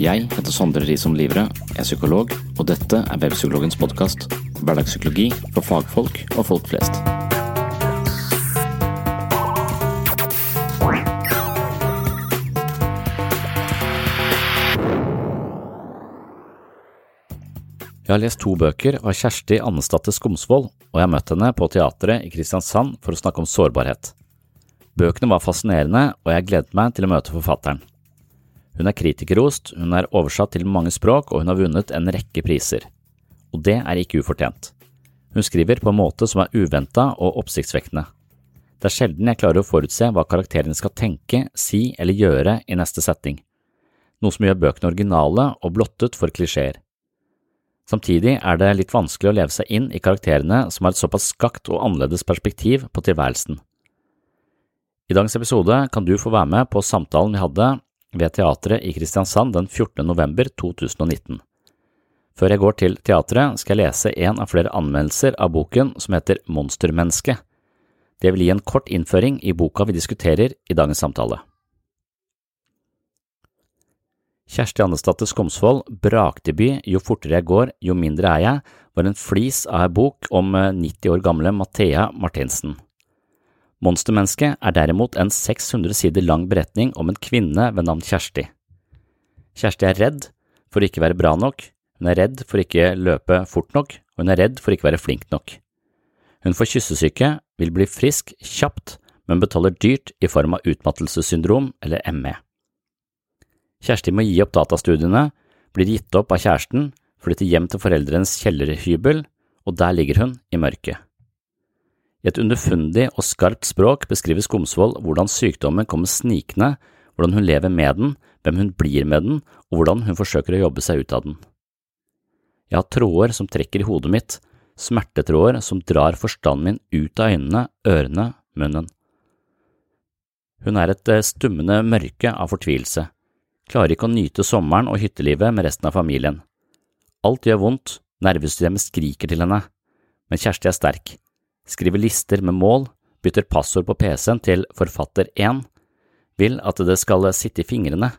Jeg heter Sondre Risom Livre, er psykolog, og dette er Webpsykologens podkast. Hverdagspsykologi for fagfolk og folk flest. Jeg har lest to bøker av Kjersti Annestatte Skomsvold, og jeg har møtt henne på teatret i Kristiansand for å snakke om sårbarhet. Bøkene var fascinerende, og jeg gledet meg til å møte forfatteren. Hun er kritikerrost, hun er oversatt til mange språk, og hun har vunnet en rekke priser. Og det er ikke ufortjent. Hun skriver på en måte som er uventa og oppsiktsvekkende. Det er sjelden jeg klarer å forutse hva karakterene skal tenke, si eller gjøre i neste setting, noe som gjør bøkene originale og blottet for klisjeer. Samtidig er det litt vanskelig å leve seg inn i karakterene som har et såpass skakt og annerledes perspektiv på tilværelsen. I dagens episode kan du få være med på samtalen vi hadde ved teatret i Kristiansand den 14. november 2019. Før jeg går til teatret, skal jeg lese en av flere anmeldelser av boken som heter Monstermenneske. Det vil gi en kort innføring i boka vi diskuterer i dagens samtale. Kjersti Andesdatter Skomsvold, brakdebut Jo fortere jeg går, jo mindre er jeg, var en flis av ei bok om 90 år gamle Mathea Martinsen. Monstermennesket er derimot en 600 sider lang beretning om en kvinne ved navn Kjersti. Kjersti er redd for å ikke være bra nok, hun er redd for ikke løpe fort nok, og hun er redd for ikke være flink nok. Hun får kyssesyke, vil bli frisk kjapt, men betaler dyrt i form av utmattelsessyndrom eller ME. Kjersti må gi opp datastudiene, blir gitt opp av kjæresten, flytter hjem til foreldrenes kjellerhybel, og der ligger hun i mørket. I et underfundig og skarpt språk beskriver Skomsvold hvordan sykdommen kommer snikende, hvordan hun lever med den, hvem hun blir med den, og hvordan hun forsøker å jobbe seg ut av den. Jeg har tråder som trekker i hodet mitt, smertetråder som drar forstanden min ut av øynene, ørene, munnen. Hun er et eh, stummende mørke av fortvilelse, klarer ikke å nyte sommeren og hyttelivet med resten av familien. Alt gjør vondt, nervesystemet skriker til henne, men Kjersti er sterk, skriver lister med mål, bytter passord på PC-en til forfatter1, vil at det skal sitte i fingrene.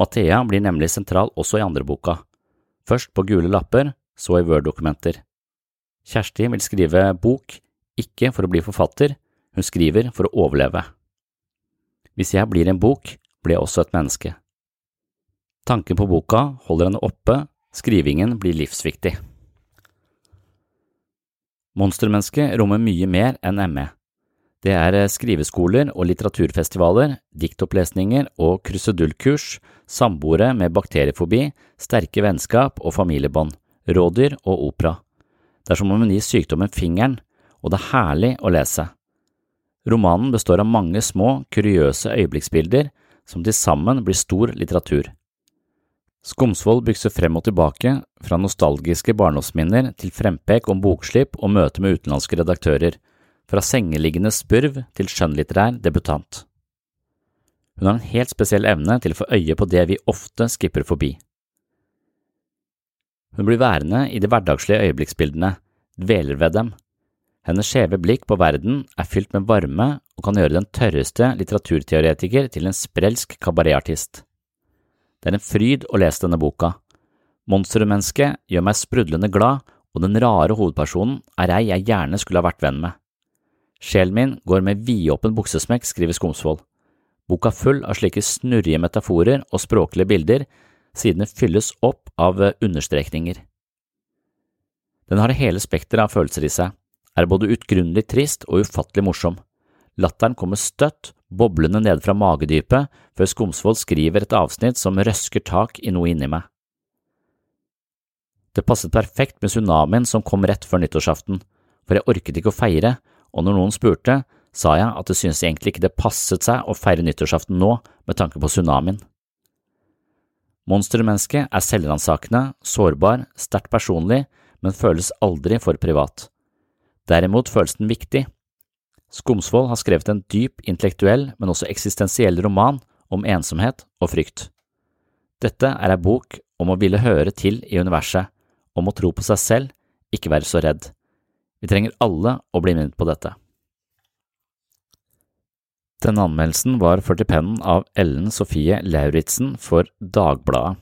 Mathea blir nemlig sentral også i andre boka, først på gule lapper, så i Word-dokumenter. Kjersti vil skrive bok, ikke for å bli forfatter, hun skriver for å overleve. Hvis jeg blir en bok, blir jeg også et menneske. Tanken på boka holder henne oppe, skrivingen blir livsviktig. Monstermennesket rommer mye mer enn ME. Det er eh, skriveskoler og litteraturfestivaler, diktopplesninger og krusedullkurs, samboere med bakteriefobi, sterke vennskap og familiebånd, rådyr og opera. Det er som om hun gir sykdommen fingeren, og det er herlig å lese. Romanen består av mange små, kuriøse øyeblikksbilder som til sammen blir stor litteratur. Skomsvold bykser frem og tilbake, fra nostalgiske barndomsminner til frempek om bokslipp og møte med utenlandske redaktører, fra sengeliggende spurv til skjønnlitterær debutant. Hun har en helt spesiell evne til å få øye på det vi ofte skipper forbi. Hun blir værende i de hverdagslige øyeblikksbildene, dveler ved dem. Hennes skjeve blikk på verden er fylt med varme og kan gjøre den tørreste litteraturteoretiker til en sprelsk kabaretartist. Det er en fryd å lese denne boka. Monstermennesket gjør meg sprudlende glad, og den rare hovedpersonen er ei jeg gjerne skulle ha vært venn med. Sjelen min går med vidåpen buksesmekk, skriver Skomsvold. Boka full av slike snurrige metaforer og språklige bilder, sidene fylles opp av understrekninger. Den har hele spekteret av følelser i seg, er både utgrunnelig trist og ufattelig morsom. Latteren kommer støtt, boblende ned fra magedypet, før Skomsvold skriver et avsnitt som røsker tak i noe inni meg. Det passet perfekt med tsunamien som kom rett før nyttårsaften, for jeg orket ikke å feire, og når noen spurte, sa jeg at det syntes egentlig ikke det passet seg å feire nyttårsaften nå med tanke på tsunamien. Monstermennesket er selvransakende, sårbar, sterkt personlig, men føles aldri for privat. Derimot føles den viktig. Skomsvold har skrevet en dyp intellektuell, men også eksistensiell roman om ensomhet og frykt. Dette er ei bok om å ville høre til i universet, om å tro på seg selv, ikke være så redd. Vi trenger alle å bli minnet på dette. Denne anmeldelsen var ført i pennen av Ellen Sofie Lauritzen for Dagbladet.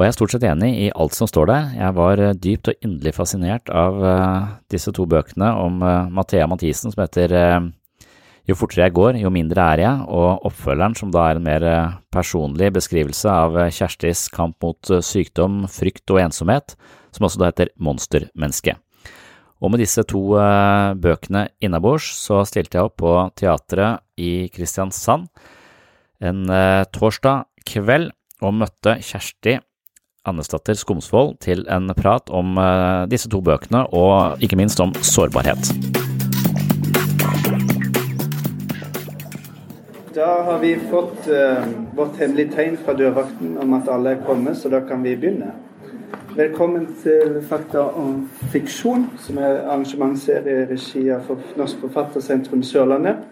Og jeg er stort sett enig i alt som står der. Jeg var eh, dypt og inderlig fascinert av uh, disse to bøkene om uh, Mathea Mathisen som heter Jo fortere jeg går, jo mindre er jeg, og oppfølgeren som da er en mer personlig beskrivelse av Kjerstis kamp mot sykdom, frykt og ensomhet, som også da heter Monstermenneske. Og med disse to bøkene innabords så stilte jeg opp på teatret i Kristiansand en torsdag kveld og møtte Kjersti Annesdatter Skomsvold til en prat om uh, disse to bøkene, og ikke minst om sårbarhet. Da har vi fått uh, vårt hemmelige tegn fra dørvakten om at alle er kommet, så da kan vi begynne. Velkommen til Fakta om fiksjon, som er arrangementsserie i regi av Norsk Forfattersentrum Sørlandet.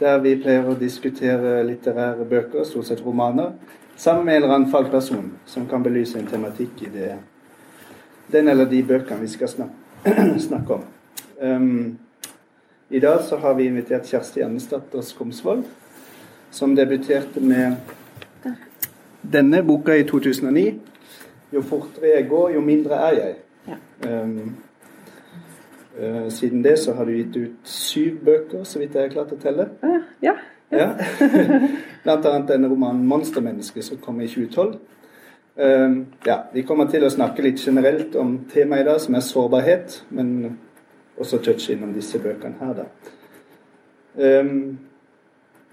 Der vi pleier å diskutere litterære bøker, stort sett romaner, Sammen med en eller annen fagperson som kan belyse en tematikk i det, den eller de bøkene vi skal snakke, om. Um, I dag så har vi invitert Kjersti Annesdatter Skomsvold, som debuterte med denne boka i 2009. 'Jo fortere jeg går, jo mindre er jeg'. Ja. Um, uh, siden det så har du gitt ut syv bøker, så vidt jeg har klart å telle. Ja. Ja. Blant annet denne romanen 'Monstermenneske', som kom i 2012. Um, ja, Vi kommer til å snakke litt generelt om temaet i dag, som er sårbarhet, men også touche innom disse bøkene her, da. Um,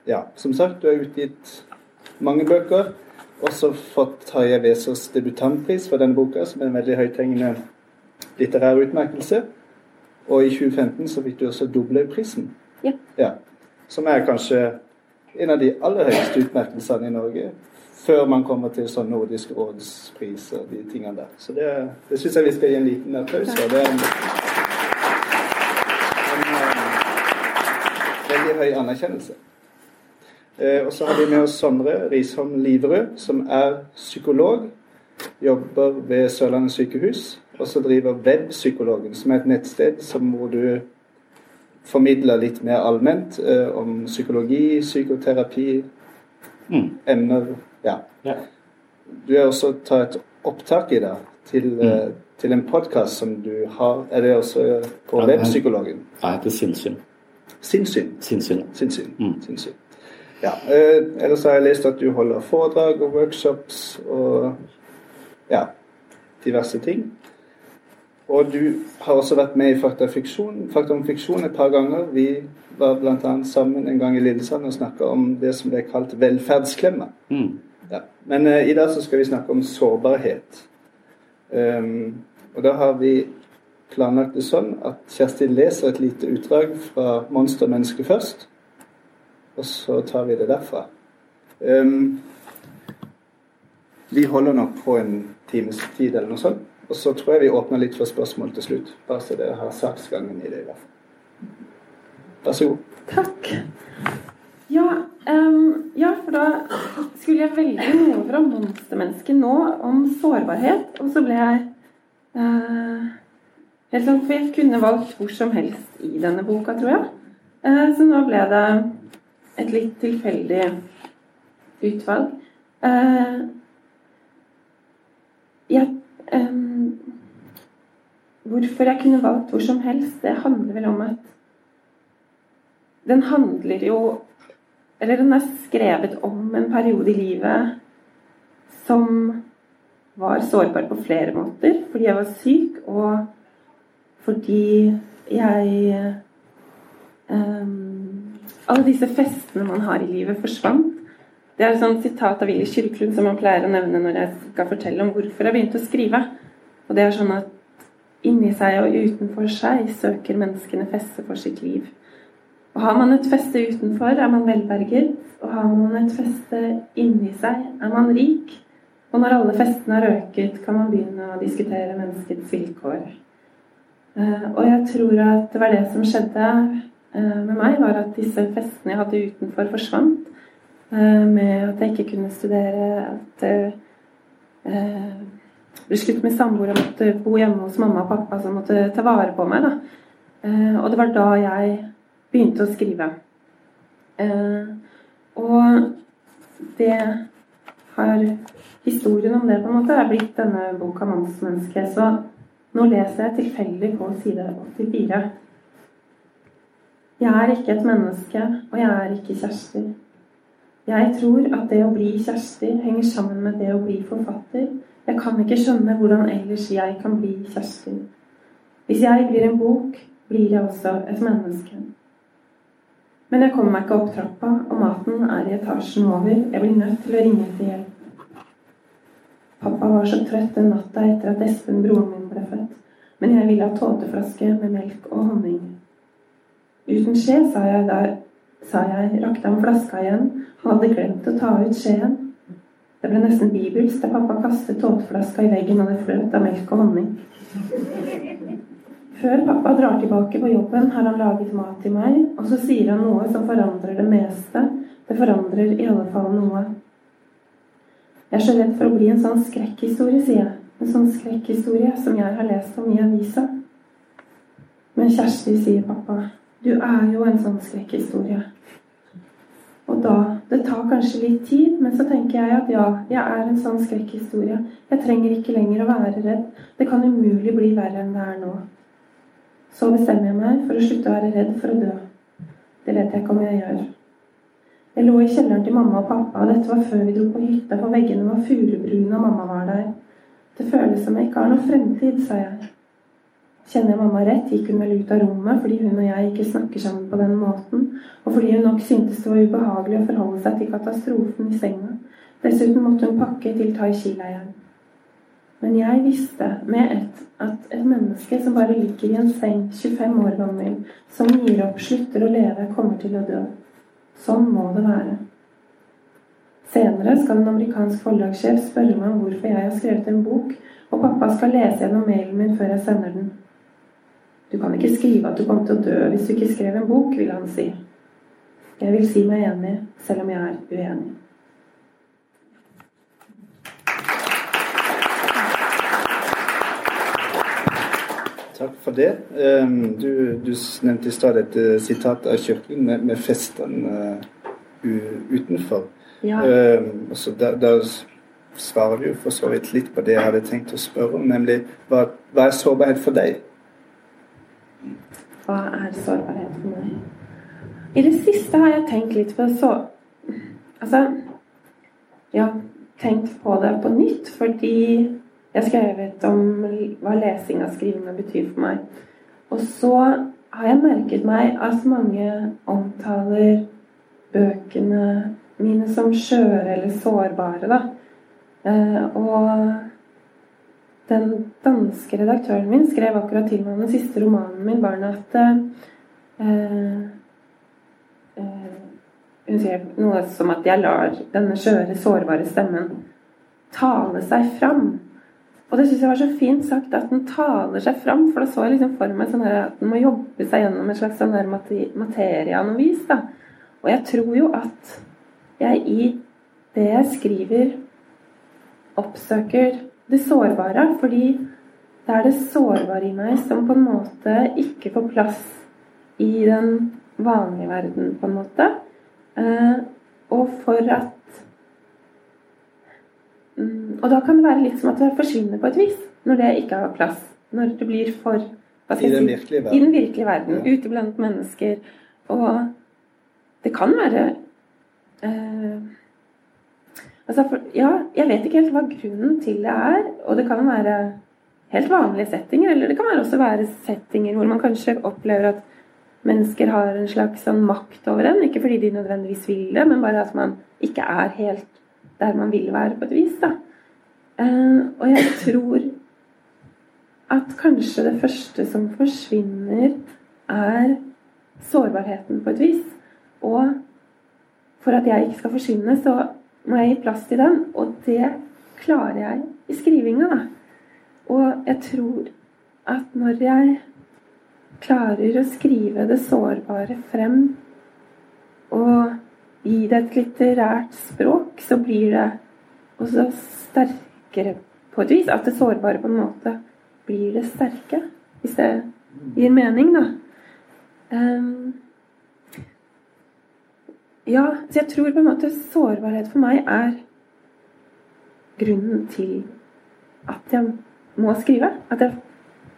ja, som sagt, du har utgitt mange bøker. Også fått Tarjei Vesaas debutantpris for denne boka, som er en veldig høythengende litterær utmerkelse. Og i 2015 så fikk du også Doblaugprisen. Ja. ja som er kanskje en av de aller høyeste utmerkelsene i Norge. Før man kommer til sånn Nordisk rådspris og de tingene der. Så det, det syns jeg vi skal gi en liten applaus for. Det er en, en, en veldig høy anerkjennelse. Eh, og så har vi med oss Sondre Risholm Liverød, som er psykolog. Jobber ved Sørlandet sykehus. Og så driver Webpsykologen, som er et nettsted som, hvor du formidle litt mer allment eh, om psykologi, psykoterapi, mm. emner ja. ja. Du har også tatt opptak i det til, mm. eh, til en podkast som du har Er det også på ja, Webpsykologen? Ja, heter Sinnsyn. Sinnsyn. Sinnsyn. Sinnsyn. Mm. Sinnsyn. Ja. Eh, ellers har jeg lest at du holder foredrag og workshops og ja, diverse ting. Og du har også vært med i Fakta, fiksjon, Fakta om fiksjon et par ganger. Vi var bl.a. sammen en gang i Lillesand og snakka om det som ble kalt velferdsklemma. Mm. Ja. Men uh, i dag så skal vi snakke om sårbarhet. Um, og da har vi planlagt det sånn at Kjerstin leser et lite utdrag fra 'Monstermennesket' først. Og så tar vi det derfra. Um, vi holder nok på en times tid eller noe sånt. Og så tror jeg vi åpner litt for spørsmål til slutt. Bare så dere har saksgangen i det. i hvert fall. Vær så god. Takk. Ja, um, ja, for da skulle jeg velge noe fra monstermennesket nå om sårbarhet. Og så ble jeg uh, helt sånn For jeg kunne valgt hvor som helst i denne boka, tror jeg. Uh, så nå ble det et litt tilfeldig utvalg. Uh, jeg, um, hvorfor jeg kunne valgt hvor som helst, det handler vel om at den handler jo Eller den er skrevet om en periode i livet som var sårbar på flere måter. Fordi jeg var syk, og fordi jeg um, Alle disse festene man har i livet, forsvant. Det er et sånt sitat av Willy Kyrklund som man pleier å nevne når jeg skal fortelle om hvorfor jeg begynte å skrive. Og det er sånn at inni seg og utenfor seg søker menneskene feste for sitt liv. Og har man et feste utenfor, er man velberget. Og har man et feste inni seg, er man rik. Og når alle festene har røket, kan man begynne å diskutere menneskets vilkår. Uh, og jeg tror at det var det som skjedde uh, med meg, var at disse festene jeg hadde utenfor, forsvant. Uh, med at jeg ikke kunne studere, at ble slutt med samboer og måtte bo hjemme hos mamma og pappa som måtte ta vare på meg. og det var da jeg begynte å skrive. og det har historien om det på en måte er blitt denne boka 'Mannsmenneske'. Så nå leser jeg tilfeldig på side 84. Jeg er ikke et menneske, og jeg er ikke Kjersti. Jeg tror at det å bli Kjersti henger sammen med det å bli forfatter. Jeg kan ikke skjønne hvordan ellers jeg kan bli Kjersti. Hvis jeg blir en bok, blir jeg også et menneske. Men jeg kommer meg ikke opp trappa, og maten er i etasjen over. Jeg blir nødt til å ringe etter hjelp. Pappa var så trøtt den natta etter at Espen, broren min, ble født. Men jeg ville ha tåteflaske med melk og honning. Uten skje, sa jeg da sa jeg, rakte han flaska igjen. Han hadde glemt å ta ut skjeen. Det ble nesten bibelsk da pappa kastet tåteflaska i veggen og det fløt av melk og honning. Før pappa drar tilbake på jobben, har han laget mat til meg, og så sier han noe som forandrer det meste. Det forandrer i alle fall noe. Jeg er så redd for å bli en sånn skrekkhistorie, sier jeg. En sånn skrekkhistorie som jeg har lest om i avisa. Men Kjersti, sier pappa, du er jo en sånn skrekkhistorie. Og da Det tar kanskje litt tid, men så tenker jeg at ja, jeg er en sånn skrekkhistorie. Jeg trenger ikke lenger å være redd. Det kan umulig bli verre enn det er nå. Så bestemmer jeg meg for å slutte å være redd for å dø. Det vet jeg ikke om jeg gjør. Jeg lå i kjelleren til mamma og pappa, og dette var før vi dro på hytta, for veggene var furubrune, og mamma var der. Det føles som jeg ikke har noen fremtid, sa jeg. Kjenner jeg mamma rett, gikk hun vel ut av rommet fordi hun og jeg ikke snakker sammen på den måten, og fordi hun nok syntes det var ubehagelig å forholde seg til katastrofen i senga. Dessuten måtte hun pakke til Tai-Chi-leiren. Men jeg visste med ett at et menneske som bare ligger i en seng, 25 år gammel, som gir opp, slutter å leve, kommer til å dø. Sånn må det være. Senere skal en amerikansk forlagssjef spørre meg om hvorfor jeg har skrevet en bok, og pappa skal lese gjennom mailen min før jeg sender den. Du kan ikke skrive at du kom til å dø hvis du ikke skrev en bok, vil han si. Jeg vil si meg enig, selv om jeg er uenig. Takk for det. Ehm, du, du nevnte i stad et eh, sitat av Kirken med, med festen uh, utenfor. Ja. Så da, da, svarer du for så vidt litt på det jeg hadde tenkt å spørre om, nemlig hva, hva er sårbarhet for deg? Hva er sårbarhet for meg? I det siste har jeg tenkt litt på så Altså, jeg har tenkt på det på nytt fordi jeg har skrevet om hva lesing og skrivinga betyr for meg. Og så har jeg merket meg at mange omtaler bøkene mine som skjøre eller sårbare, da. Eh, og den danske redaktøren min skrev akkurat til meg om den siste romanen min, 'Barna', at eh, eh, Hun sier noe som at jeg lar denne skjøre, sårbare stemmen tale seg fram. Og det syns jeg var så fint sagt, at den taler seg fram. For da så jeg liksom for meg sånn at den må jobbe seg gjennom en slags sånn materie av noe vis. da. Og jeg tror jo at jeg i det jeg skriver, oppsøker det sårbare. Fordi det er det sårbare i meg som på en måte ikke får plass i den vanlige verden, på en måte. Eh, og for at mm, Og da kan det være litt som at det forsvinner på et vis, når det ikke har plass. Når det blir for I den verden. I den virkelige verden. Ja. Ute blant mennesker. Og det kan være eh, Altså, for, ja, jeg vet ikke helt hva grunnen til det er. Og det kan være helt vanlige settinger, eller det kan også være settinger hvor man kanskje opplever at mennesker har en slags sånn makt over en. Ikke fordi de nødvendigvis vil det, men bare at man ikke er helt der man vil være, på et vis. da. Uh, og jeg tror at kanskje det første som forsvinner, er sårbarheten på et vis. Og for at jeg ikke skal forsvinne, så må jeg gi plass til den. Og det klarer jeg i skrivinga, da. Og jeg tror at når jeg klarer å skrive det sårbare frem og gi det et litterært språk, så blir det også sterkere på et vis. At det sårbare på en måte blir det sterke, hvis det gir mening, da. Um, ja, så jeg tror på en måte sårbarhet for meg er grunnen til at jeg må skrive. Jeg,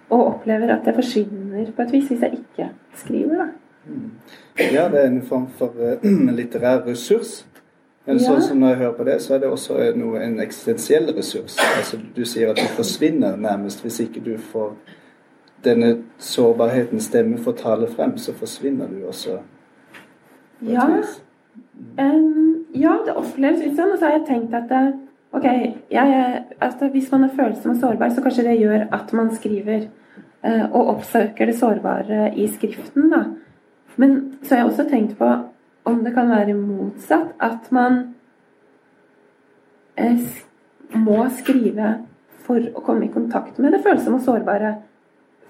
og opplever at jeg forsvinner på et vis hvis jeg ikke skriver. da. Mm. Ja, det er en form for uh, litterær ressurs. Men ja. sånn som når jeg hører på det, så er det også noe, en eksistensiell ressurs. Altså, du sier at du forsvinner nærmest hvis ikke du får denne sårbarheten stemme får tale frem, så forsvinner du også. Ja, Um, ja, det oppleves litt sånn. Og så har jeg tenkt at eh, ok, jeg, altså, hvis man er følsom og sårbar, så kanskje det gjør at man skriver uh, og oppsøker det sårbare i skriften. da. Men så har jeg også tenkt på om det kan være motsatt. At man uh, må skrive for å komme i kontakt med det følsomme og sårbare.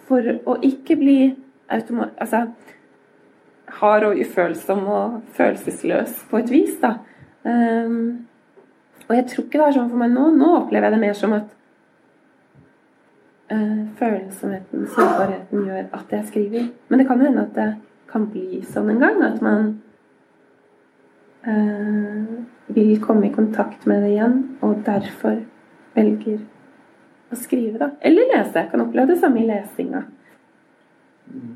For å ikke bli automat... Altså hard og ufølsom og følelsesløs på et vis. da. Um, og jeg tror ikke det er sånn for meg nå. Nå opplever jeg det mer som at uh, følsomheten, sårbarheten, gjør at jeg skriver. Men det kan jo hende at det kan bli sånn en gang. At man uh, vil komme i kontakt med det igjen, og derfor velger å skrive, da. Eller lese. Jeg kan oppleve det samme i lesinga. Mm.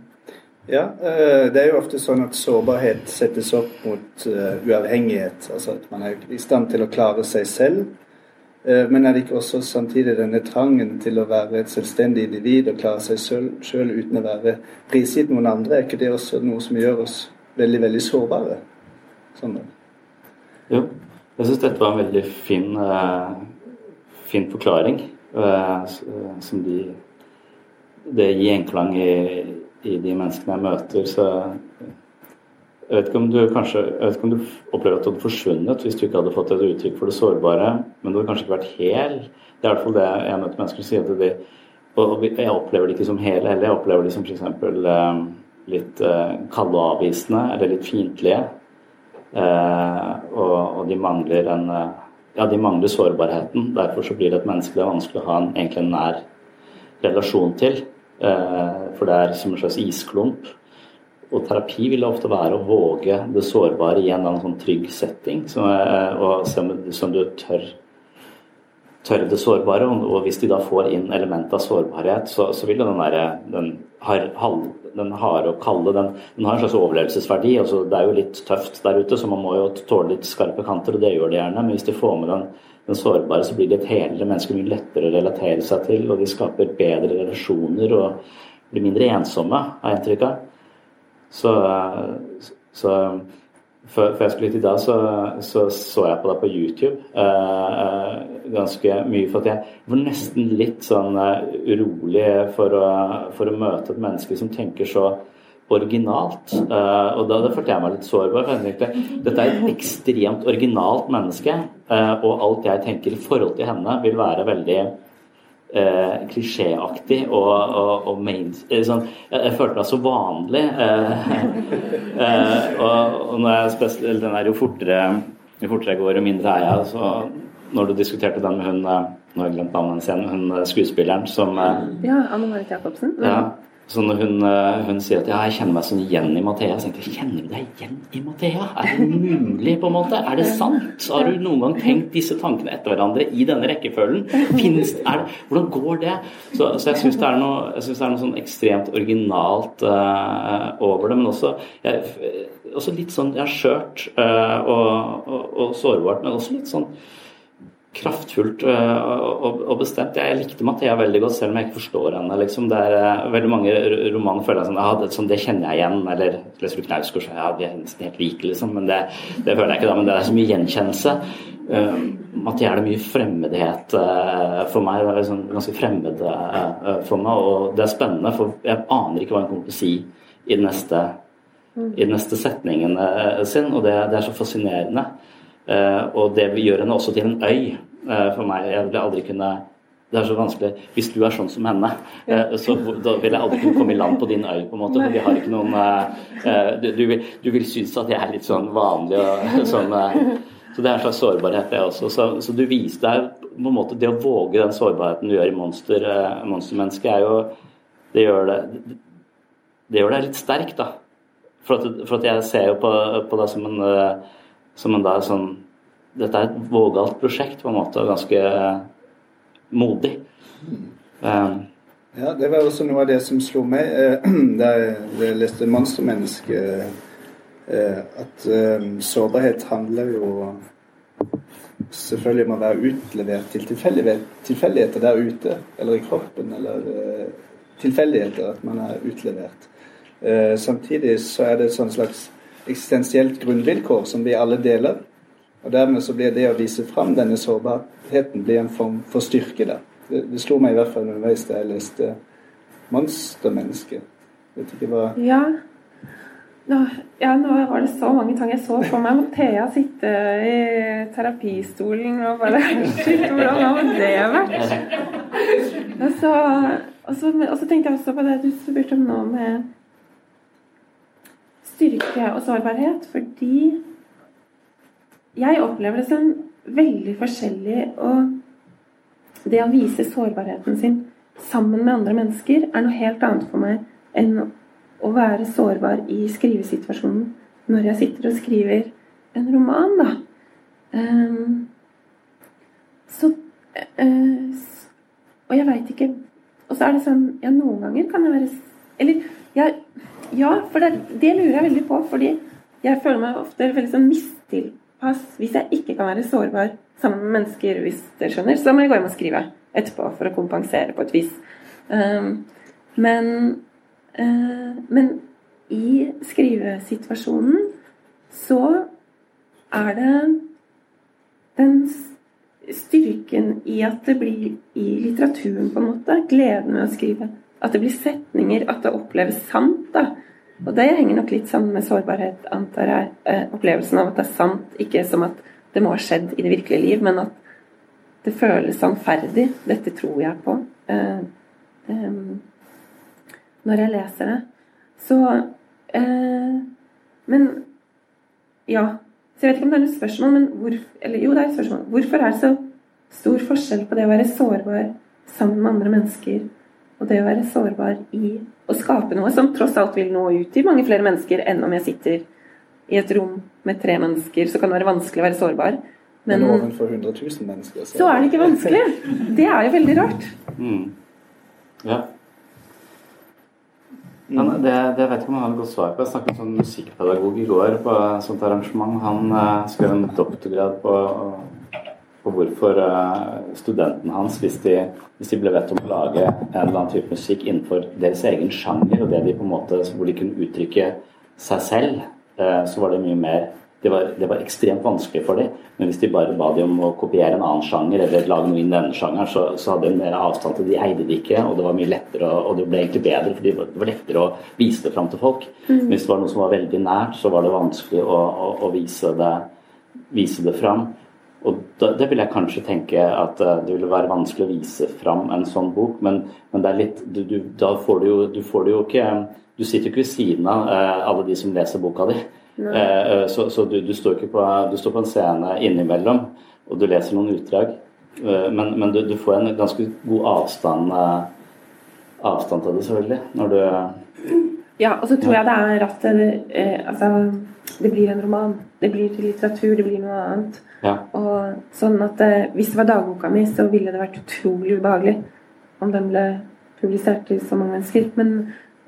Ja, eh, det er jo ofte sånn at sårbarhet settes opp mot eh, uavhengighet. Altså at man er i stand til å klare seg selv. Eh, men er det ikke også samtidig denne trangen til å være et selvstendig individ og klare seg sjøl uten å være prisgitt noen andre? Er ikke det også noe som gjør oss veldig, veldig sårbare? Sånn. Jo, jeg syns dette var en veldig fin, fin forklaring. Som de, det gir gjenklang i i de menneskene jeg møter. Så jeg vet ikke om du kanskje jeg vet ikke om du opplever at du hadde forsvunnet hvis du ikke hadde fått et uttrykk for det sårbare, men du hadde kanskje ikke vært hel. Det er i hvert fall det jeg møter mennesker som sier til de Og jeg opplever det ikke som hel heller. Jeg opplever de som f.eks. Eh, litt eh, kalde og avvisende eller litt fiendtlige. Eh, og, og, de mangler en Ja, de mangler sårbarheten. Derfor så blir det et menneske det er vanskelig å ha en, egentlig en nær relasjon til. Eh, for det er som en slags isklump. Og terapi vil ofte være å våge det sårbare i en eller annen sånn trygg setting. Er, og som du tør, tør det sårbare. Og hvis de da får inn element av sårbarhet, så, så vil den derre den, den harde og kalde den, den, har en slags overlevelsesverdi. Altså, det er jo litt tøft der ute, så man må jo tåle litt skarpe kanter, og det gjør de gjerne. Men hvis de får med den den sårbare, så blir de et helere menneske mye lettere å relatere seg til, og de skaper bedre relasjoner og blir mindre ensomme, har jeg inntrykk av. Så, så, før, jeg skulle hit i dag, så, så, så jeg på deg på YouTube eh, eh, ganske mye. For at jeg var nesten litt sånn eh, urolig for for å, møte et menneske som tenker så originalt. Uh, og da, det følte jeg meg litt sårbar. for jeg tenkte, Dette er et ekstremt originalt menneske, uh, og alt jeg tenker i forhold til henne, vil være veldig eh, klisjéaktig og, og, og main, sånn, jeg, jeg, følte meg så vanlig. Eh, eh, og, og når jeg spesielt, den er jo fortere, jo fortere jeg går, jo mindre er jeg. Så når du diskuterte den med hun nå har jeg glemt navnet hennes igjen, hun skuespilleren som Ja, Anne Marit Jacobsen. Ja, så når hun, eh, hun, sier at ja, jeg kjenner meg sånn igjen i Mathea, så tenker jeg kjenner du deg igjen i Mathea? Er det mulig, på en måte? Er det sant? Har du noen gang tenkt disse tankene etter hverandre i denne rekkefølgen? Finnes, det, hvordan går det? Så, så jeg syns det, det, er noe sånn ekstremt originalt uh, over det, men også, jeg, også litt sånn ja, skjørt uh, og, og, og sårbart, men også litt sånn kraftfullt øh, og, bestemt. Jeg likte Mathea veldig godt, selv om jeg ikke forstår henne. Liksom. Det er øh, veldig mange romaner føler jeg sånn, ja, det, sånn, det kjenner jeg igjen. Eller leser du Knausgård, så ja, de er nesten helt like, liksom. Men det, det, føler jeg ikke da. Men det er så mye gjenkjennelse. Uh, Mathea er det mye fremmedhet uh, for meg. Det er liksom ganske fremmed uh, for meg. Og det er spennende, for jeg aner ikke hva hun kommer til å si i den neste, i den neste setningen sin. Og det, det er så fascinerende. Eh, og det gjør henne også til en øy eh, for meg. Jeg ville aldri kunne det er så vanskelig. Hvis du er sånn som henne, eh, så da vil jeg aldri kunne komme i land på din øy, på en måte. For vi har ikke noen Du, du, vil, du vil synes at jeg er litt sånn vanlig og sånn Så det er en slags sårbarhet, det også. Så, så du viser deg på en måte Det å våge den sårbarheten du gjør i monster, monstermennesket, er jo Det gjør det Det gjør deg litt sterk, da. For at, for at jeg ser jo på, på deg som en som en da sånn Dette er et vågalt prosjekt, på en måte, og ganske uh, modig. Um, ja, det var også noe av det som slo meg uh, da jeg leste 'Monstermenneske', uh, at sårbarhet handler jo selvfølgelig om å være utlevert til tilfeldigheter der ute, eller i kroppen, eller tilfeldigheter, at man er utlevert. samtidig så er det et sånn slags eksistensielt grunnvilkår som vi alle deler. Og Dermed så blir det å vise fram denne sårbarheten blir en form for styrke. da. Det, det slo meg i hvert fall underveis da jeg leste 'Monstermenneske'. Vet ikke hva ja. Nå, ja, nå var det så mange ting jeg så for meg. Thea sitte i terapistolen og bare Shit, hvordan har det vært? Og så, og, så, og så tenkte jeg også på det du spurte om nå med styrke og sårbarhet fordi jeg opplever det som veldig forskjellig. Og det å vise sårbarheten sin sammen med andre mennesker er noe helt annet for meg enn å være sårbar i skrivesituasjonen når jeg sitter og skriver en roman, da. Um, så uh, Og jeg veit ikke Og så er det sånn Ja, noen ganger kan jeg være Eller jeg ja, for det, det, lurer jeg veldig på. Fordi jeg føler meg ofte veldig sånn mistilpass hvis jeg ikke kan være sårbar sammen med mennesker, hvis dere skjønner. Så må jeg gå hjem og skrive etterpå for å kompensere på et vis. Um, men, uh, men i skrivesituasjonen så er det den styrken i at det blir i litteraturen, på en måte. Gleden ved å skrive at det blir setninger, at det oppleves sant. da. Og det henger nok litt sammen med sårbarhet, antar jeg. Eh, opplevelsen av at det er sant, ikke som at det må ha skjedd i det virkelige liv, men at det føles sannferdig. Dette tror jeg på eh, eh, når jeg leser det. Så eh, Men ja. Så jeg vet ikke om det er noe spørsmål, men hvor, eller, jo, det er et spørsmål. Hvorfor er det så stor forskjell på det å være sårbar sammen med andre mennesker og det å være sårbar i å skape noe som tross alt vil nå ut til mange flere mennesker enn om jeg sitter i et rom med tre mennesker, så kan det være vanskelig å være sårbar. Men, Men overfor 100 000 mennesker så... så er det ikke vanskelig. Det er jo veldig rart. Mm. Ja. Men det, det vet ikke om jeg har et godt svar på. Jeg snakket med en sånn musikkpedagog i går på et sånt arrangement. Han uh, skrev en doktorgrad på på hvorfor eh, studentene hans, hvis de, hvis de, ble bedt om å lage en eller annen type musikk innenfor deres egen sjanger, og det de på en måte, hvor de kunne uttrykke seg selv, eh, så var det mye mer det var, det var, ekstremt vanskelig for dem. Men hvis de bare ba dem om å kopiere en annen sjanger eller lage noe i denne sjangeren, så, så, hadde de mer avstand til De eide det ikke, og det var mye lettere, og det ble egentlig bedre, for det var lettere å vise det fram til folk. Mm. Hvis det var noe som var veldig nært, så var det vanskelig å, å, å vise, det, vise det fram. Og da, det vil jeg kanskje tenke at uh, det ville være vanskelig å vise fram en sånn bok, men, men det er litt du, du, Da får du jo Du får det jo ikke Du sitter jo ikke ved siden av uh, alle de som leser boka di. Uh, så, så du, du, står ikke på, du står på en scene innimellom, og du leser noen utdrag. men, men du, får en ganske god avstand avstand til det, selvfølgelig, når du Ja, og så tror jeg det er at altså, det blir en roman. Det blir til litteratur, det blir noe annet. Ja. Og sånn at eh, Hvis det var dagboka mi, så ville det vært utrolig ubehagelig om den ble publisert til så mange mennesker. Men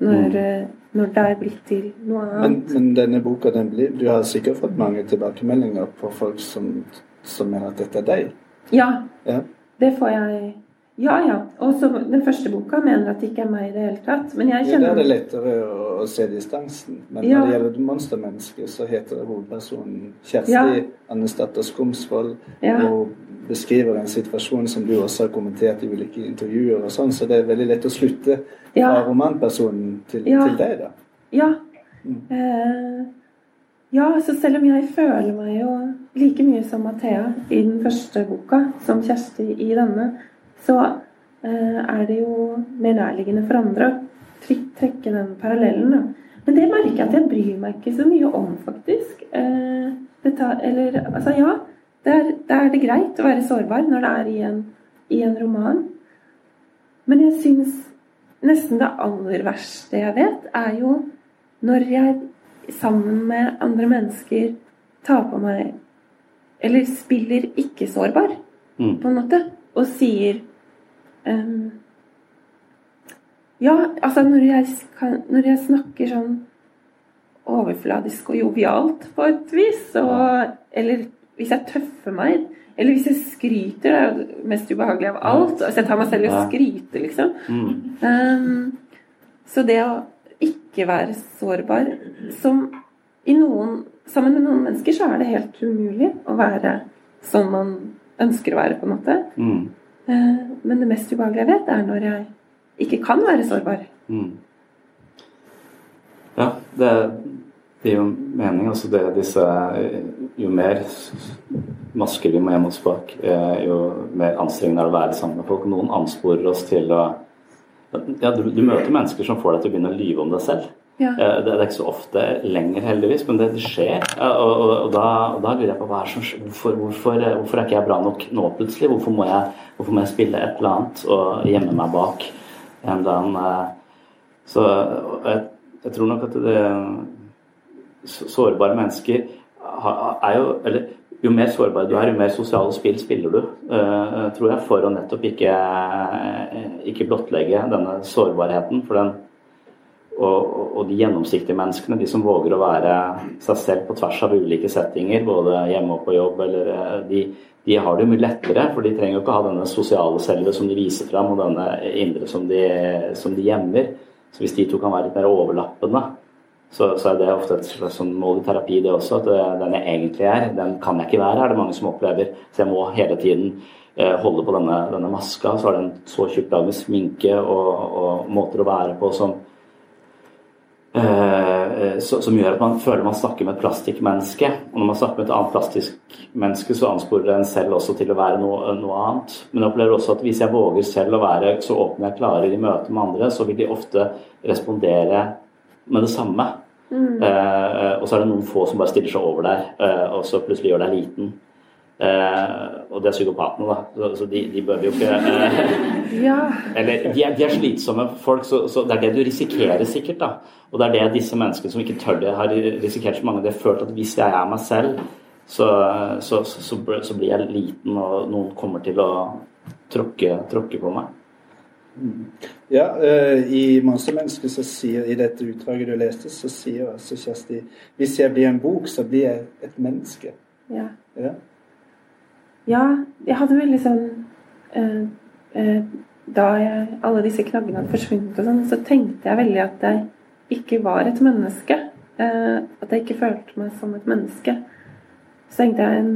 når, mm. Eh, når det er blitt til noe annet Men, men denne boka, den blir, du har sikkert fått mange tilbakemeldinger på folk som, som mener at dette er deg? Ja, ja. det får jeg ja, ja. Og så den første boka mener at det ikke er meg i det hele tatt. Men jeg kjenner... Ja, da er det lettere å, å se distansen. Men ja. når det gjelder monstermennesket, så heter hovedpersonen Kjersti ja. Annesdatter Skomsvold. Ja. Og beskriver en situasjon som du også har kommentert i ulike intervjuer og sånn, så det er veldig lett å slutte fra romanpersonen til, til deg, da. Ja. Mm. Eh, ja, så selv om jeg føler meg jo like mye som Mathea i den første boka, som Kjersti i denne, så eh, er det jo mer nærliggende for andre å trekke den parallellen. Da. Men det merker jeg at jeg bryr meg ikke så mye om, faktisk. Eh, tar, eller altså, ja. Da er, er, det greit å være sårbar når det er i en, i en roman. Men jeg syns nesten det aller verste jeg vet, er jo når jeg sammen med andre mennesker tar på meg Eller spiller ikke-sårbar, mm. på en måte, og sier Um, ja, altså når jeg, kan, når jeg, snakker sånn overfladisk og jovialt på et vis, og, eller hvis jeg tøffer meg, eller hvis jeg skryter, det er jo det mest ubehagelige av alt. Altså jeg tar meg selv i å skryte, liksom. Um, så det å ikke være sårbar som i noen, Sammen med noen mennesker så er det helt umulig å være sånn man ønsker å være, på en måte. Mm. Men det mest ubehagelige jeg vet, er når jeg ikke kan være sårbar. Mm. Ja, det, gir jo mening. Altså det, disse, jo mer masker vi må gjemme oss bak, eh, jo mer anstrengende er det å være sammen med folk. Noen ansporer oss til å ja, du, du møter mennesker som får deg til å begynne å lyve om deg selv. Ja. Eh, det, er ikke så ofte lenger, heldigvis, men det, skjer. Og, og, og, da, og, da, lurer jeg på hva er som, hvorfor, hvorfor, hvorfor, er ikke jeg bra nok nå plutselig? Hvorfor må, jeg, hvorfor må jeg spille et eller annet og gjemme meg bak en eller annen eh, Så jeg, jeg tror nok at det, sårbare mennesker er jo Eller jo mer sårbar du er, jo mer sosiale spill spiller du, tror jeg, for å nettopp ikke, ikke blottlegge denne sårbarheten. For den, og, og, de gjennomsiktige menneskene, de som våger å være seg selv på tvers av ulike settinger, både hjemme og på jobb, eller, eh, de, de, har det jo mye lettere. For de trenger jo ikke ha denne sosiale selve som de viser fram, og denne indre som de, som de gjemmer. Så hvis de to kan være litt mer overlappende, så, så er det ofte et slags sånn mål i terapi, det også. At eh, den jeg egentlig er, den kan jeg ikke være, er det mange som opplever. Så jeg må hele tiden eh, holde på denne, denne, maska. Så har det en så tjukk dag med sminke og, og måter å være på som Eh, som gjør at man føler man snakker med et plastikkmenneske. Og når man snakker med et annet plastikkmenneske, så ansporer en selv også til å være noe, noe, annet. Men jeg opplever også at hvis jeg våger selv å være så åpen jeg klarer i møte med andre, så vil de ofte respondere med det samme. Mm. Eh, og så er det noen få som bare stiller seg over der, eh, og så plutselig gjør deg liten. Eh, og det er psykopatene, da. Så, så de, de, bør vi jo ikke eh, ja. Eller de er, de er, slitsomme folk, så, så, det er det du risikerer sikkert, da. Og det er det disse menneskene som ikke tør det, har risikert så mange. Det har følt at hvis jeg er meg selv, så, så, så blir jeg liten, og noen kommer til å tråkke, tråkke på meg. Ja, uh, i 'Monstermennesket' så sier i dette utdraget du leste, så sier altså Kjersti hvis jeg blir en bok, så blir jeg et menneske. Ja. ja. Ja, jeg hadde veldig sånn eh, eh, Da jeg, alle disse knaggene hadde forsvunnet, og sånn, så tenkte jeg veldig at jeg ikke var et menneske. Eh, at jeg ikke følte meg som et menneske. Så tenkte jeg en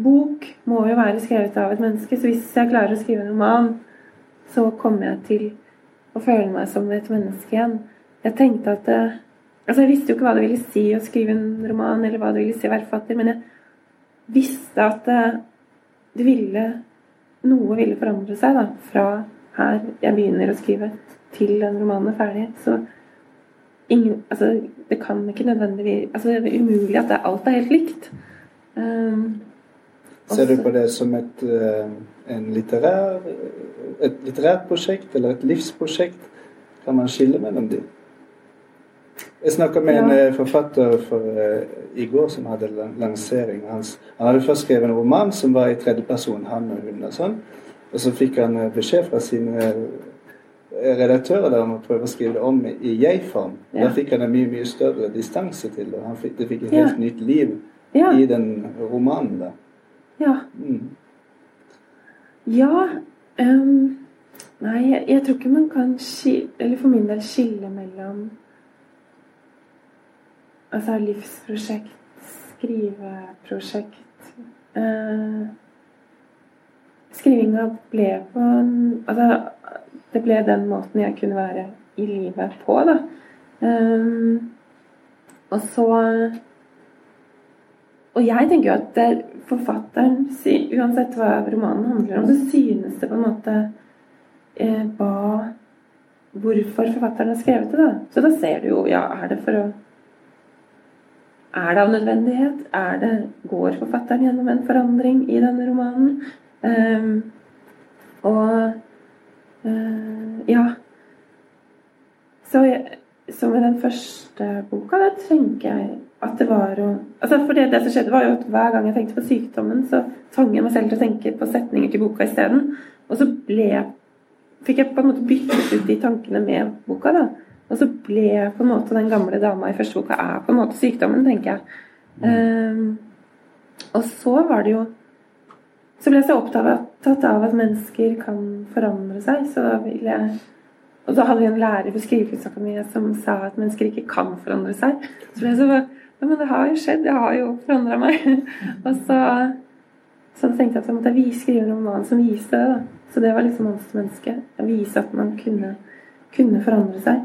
bok må jo være skrevet av et menneske, så hvis jeg klarer å skrive en roman, så kommer jeg til å føle meg som et menneske igjen. Jeg tenkte at det, Altså, jeg visste jo ikke hva det ville si å skrive en roman, eller hva det ville si å være forfatter, men jeg visste at det, ville Noe ville forandre seg da, fra her jeg begynner å skrive, til den romanen er ferdig. Så ingen Altså, det kan ikke nødvendigvis Altså, det er umulig at det, alt er helt likt. Um, Ser du på det som et, en litterær, et litterært prosjekt eller et livsprosjekt? Kan man skille mellom de? Jeg snakka med en Ja. eh, forfatter for, uh, i går som hadde lansering. Hans, han hadde først skrevet en roman som var i tredjeperson, han og hun og sånn. Og så fikk han eh, beskjed fra sine redaktører der om å prøve å skrive det om i jeg-form. Ja. Da fikk han en mye mye større distanse til det. Han fikk, det fikk et Ja. helt nytt liv ja. i den romanen da. ja. Mm. Ja um, Nei, jeg, jeg tror ikke man kan skille Eller for min del skille mellom Altså livsprosjekt, skriveprosjekt eh, Skrivinga ble på en Altså, det ble den måten jeg kunne være i livet på, da. Eh, og så Og jeg tenker jo at det, forfatteren, uansett hva romanen handler om, så synes det på en måte eh, hva Hvorfor forfatteren har skrevet det, da. Så da ser du jo Ja, er det for å Er det av nødvendighet? Er det Går forfatteren gjennom en forandring i denne romanen? Um, og uh, Ja. Så, så med den første boka, da tenker jeg at det var å altså For det, det som skjedde, var jo at hver gang jeg tenkte på sykdommen, så tvang jeg meg selv til å tenke på setninger til boka isteden. Og så ble Fikk jeg på en måte byttet ut de tankene med boka, da. Og så ble på en måte den gamle dama i første boka er på en måte sykdommen, tenker jeg. Um, og så var det jo Så ble jeg så opptatt av at mennesker kan forandre seg, så da ville jeg og så hadde vi en lærer på Skrivekunstakademiet som sa at mennesker ikke kan forandre seg. Så ble jeg så Ja, men det har jo skjedd. Jeg har jo forandra meg. og så, så tenkte jeg at jeg måtte skrive en roman som viste det. da. Så det var liksom monstermennesket. Å vise at man kunne, kunne forandre seg.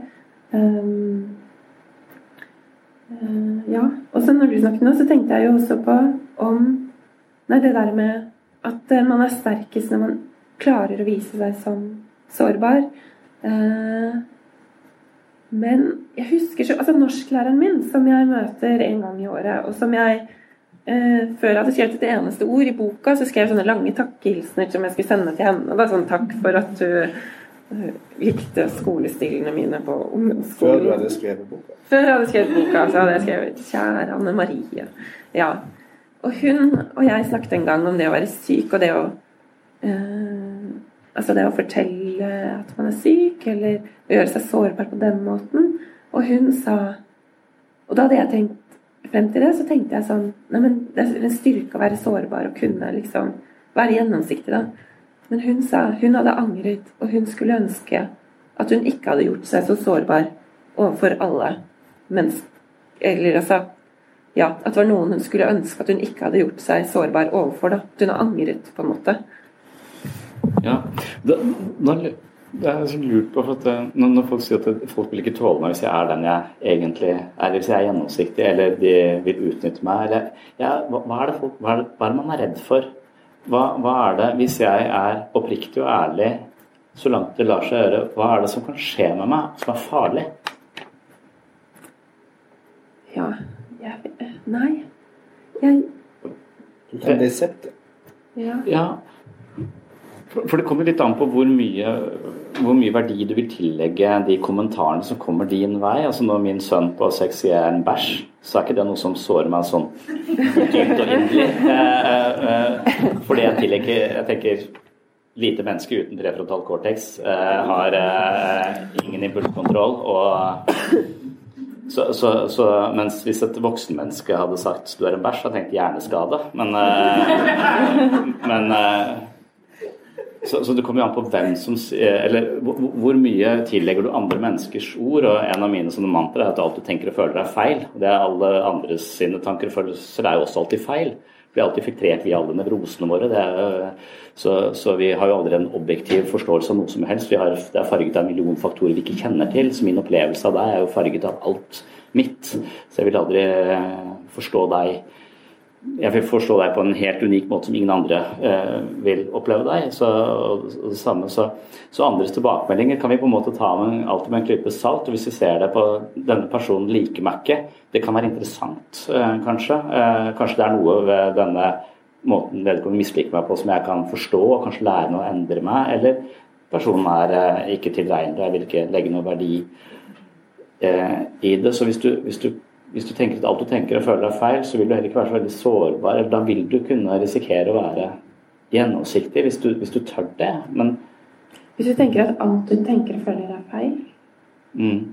Eh, ja. Og så når du snakket nå, så tenkte jeg jo også på om Nei, det der med at eh, man er sterkest når man klarer å vise seg som sårbar. Uh, men jeg husker så Altså norsklæreren min, som jeg møter en gang i året, og som jeg Uh, Før jeg hadde skrevet et eneste ord i boka, så skrev jeg sånne lange takkehilsener som jeg skulle sende til henne. Da, sånn takk for at du likte skolestilene mine på ungdomsskolen. Før du hadde skrevet boka. Før jeg hadde skrevet boka, så hadde jeg skrevet 'Kjære Anne Marie'. Ja. Og hun og jeg snakket en gang om det å være syk, og det å eh, Altså det å fortelle at man er syk, eller å gjøre seg sårbar på den måten. Og hun sa Og da hadde jeg tenkt frem til det, så tenkte jeg sånn Nei, men det er en styrke å være sårbar og kunne liksom være gjennomsiktig, da. Men hun sa hun hadde angret, og hun skulle ønske at hun ikke hadde gjort seg så sårbar overfor alle Mens, Eller altså Ja, at det var noen hun skulle ønske at hun ikke hadde gjort seg sårbar overfor. da. At hun har angret, på en måte. Ja, da, det er så lurt på for at eh, når folk sier at folk vil ikke tåle meg hvis jeg er den jeg egentlig er, eller hvis jeg er gjennomsiktig, eller de vil utnytte meg, eller ja, hva, hva, er det folk, hva, er det, hva er det man er redd for? Hva, hva er det, hvis jeg er oppriktig og ærlig, så langt det lar seg gjøre, hva er det som kan skje med meg som er farlig? Ja jeg, Nei. Jeg det. Ja. Ja, for, det kommer litt an på hvor mye, hvor mye verdi du vil tillegge de kommentarene som kommer din vei. Altså Når min sønn på seks er en bæsj, så er ikke det noe som sårer meg sånn dypt og inderlig. Eh, eh, eh, fordi jeg tillegger Jeg tenker lite menneske uten prefrontal cortex har ingen impulskontroll og så, så, så, mens hvis et voksenmenneske hadde sagt du er en bæsj, hadde jeg tenkt hjerneskade. Men, men Så, så, det kommer jo an på hvem som Eller hvor mye tillegger du andre menneskers ord? Og en av mine sånne mantra er at alt du tenker og føler er feil. Det er alle andres sine tanker og følelser er jo også alltid feil. Vi er alltid filtrert via alle nevrosene våre. Er, så, så, vi har jo aldri en objektiv forståelse av noe som helst. Har, det er farget av en million faktorer vi ikke kjenner til. Så min opplevelse av deg er jo farget av alt mitt. Så jeg vil aldri forstå deg jeg vil forstå deg på en helt unik måte som ingen andre eh, vil oppleve deg. Så, og, og det samme, så, så, andres tilbakemeldinger kan vi på en måte ta med, alltid med en klype salt. og Hvis vi ser det på denne personen liker meg ikke, det kan være interessant, eh, kanskje. Eh, kanskje det er noe ved denne måten vedkommende misliker meg på som jeg kan forstå og kanskje lære noe å endre meg. Eller personen er eh, ikke tilregnelig, jeg vil ikke legge noe verdi eh, i det. Så hvis du, hvis du hvis du tenker at alt du tenker og føler er feil, så vil du heller ikke være så veldig sårbar. eller Da vil du kunne risikere å være gjennomsiktig hvis du, hvis du tør det. Men Hvis du tenker at alt du tenker og føler er feil? Mm.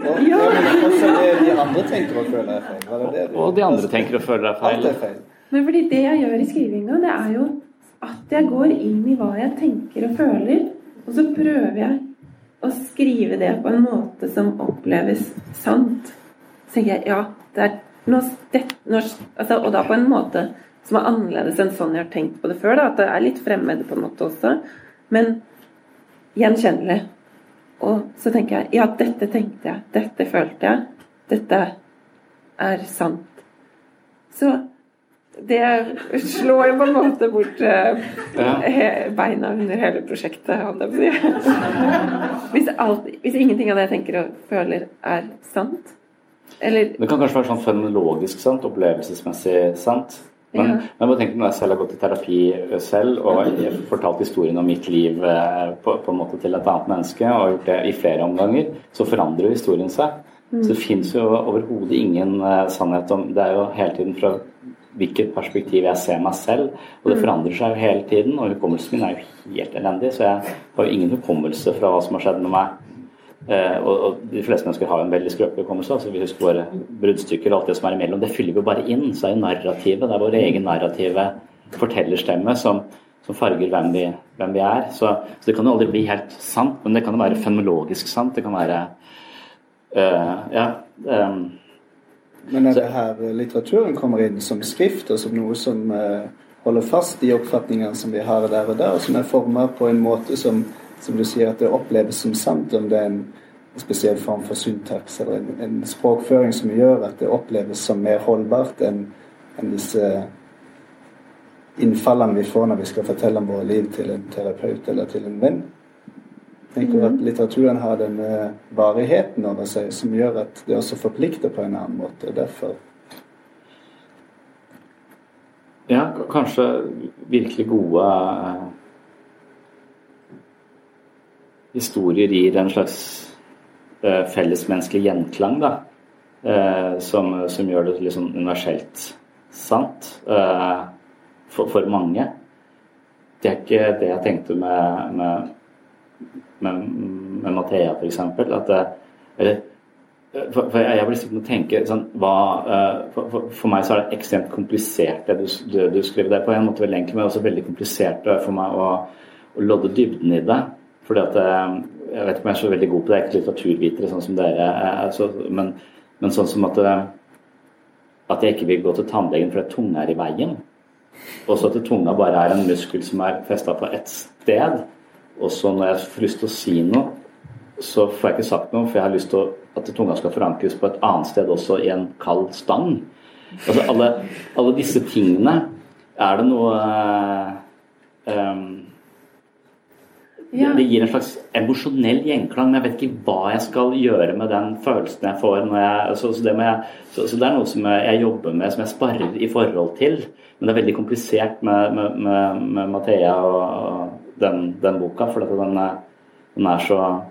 Ja, ja. men også det de andre tenker og føler er feil. Det det og de andre tenker og føler er feil. Alt er feil. Men fordi det jeg gjør i skrivinga, det er jo at jeg går inn i hva jeg tenker og føler, og så prøver jeg å skrive det på en måte som oppleves sant, så tenker jeg ja, det er noe, noe altså, Og da på en måte som er annerledes enn sånn jeg har tenkt på det før. Da, at det er litt fremmed på en måte også. Men gjenkjennelig. Og så tenker jeg ja, dette tenkte jeg. Dette følte jeg. Dette er sant. Så det slår jo på en måte bort uh, beina under hele prosjektet, hvis, alt, hvis ingenting av det jeg tenker og føler, er sant. Eller Det kan kanskje være sånn fenomenologisk sant, opplevelsesmessig sant. Men, ja. men bare tenk når jeg selv har gått i terapi selv og fortalt historien om mitt liv eh, på, på, en måte til et annet menneske, og gjort det i flere omganger, så forandrer jo historien seg. Mm. Så det fins jo overhodet ingen uh, sannhet om Det er jo hele tiden fra hvilket perspektiv jeg ser meg selv. Og det mm. forandrer seg jo hele tiden, og hukommelsen min er jo helt elendig. Så jeg har jo ingen hukommelse fra hva som har skjedd med meg. Eh, og, de fleste mennesker har jo en veldig skrøpelig hukommelse. altså Vi husker våre bruddstykker og alt det som er imellom. Det fyller vi bare inn. Så er jo narrativet. Det er vår egen narrative fortellerstemme som, som farger hvem vi, hvem vi er. Så, så, det kan jo aldri bli helt sant, men det kan jo være fenomenologisk sant. Det kan være uh, Ja. Um, men er det her litteraturen kommer inn som skrift, og som noe som uh, holder fast de oppfatningene som vi har der og der, og som er formet på en måte som, som du sier, at det oppleves som sant, om det er en spesiell form for syntaks eller en, en språkføring som gjør at det oppleves som mer holdbart enn en disse innfallene vi får når vi skal fortelle om våre liv til en terapeut eller til en venn tenker at litteraturen har denne varigheten over seg som gjør at det også forplikter på en annen måte. Derfor Ja, kanskje virkelig gode uh, historier gir en slags uh, fellesmenneskelig gjenklang, da. Uh, som, som, gjør det liksom universelt sant for, for, mange. Det er ikke det jeg tenkte med, med med, med Mathea f.eks. At eller, for, for jeg blir sittende og tenke sånn, hva, uh, for, for, for, meg så er det ekstremt komplisert det du, du, du skriver. Det er på en måte veldig enkelt, men også veldig komplisert for meg å, å lodde dybden i det. Fordi at uh, Jeg vet ikke om jeg er så veldig god på det, jeg er ikke litteraturvitere sånn som dere er, så, men, men, sånn som at, at jeg ikke vil gå til tannlegen fordi tunga er i veien. Også at tunga bare er en muskel som er festa på ett sted. Og så når jeg får lyst til å si noe, så får jeg ikke sagt noe, for jeg har lyst til at tunga skal forankres på et annet sted også, i en kald stang. Altså alle, alle disse tingene Er det noe um, ja. Det gir en slags emosjonell gjenklang, men jeg vet ikke hva jeg skal gjøre med den følelsen jeg får. Jeg, så, så, det jeg, så, så, det er noe som jeg, jeg, jobber med, som jeg sparer i forhold til. Men det er veldig komplisert med, med, med, med Mathea og, den, den boka, for den den er, så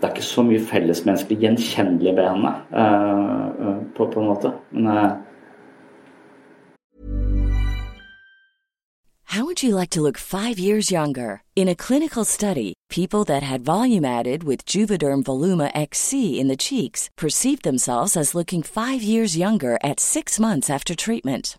Det er ikke så mye fellesmenneskelig gjenkjennelig ved henne, uh, på, på, en måte. Men uh, How would you like to look five years younger? In a clinical study, people that had volume added with Juvederm Voluma XC in the cheeks perceived themselves as looking five years younger at six months after treatment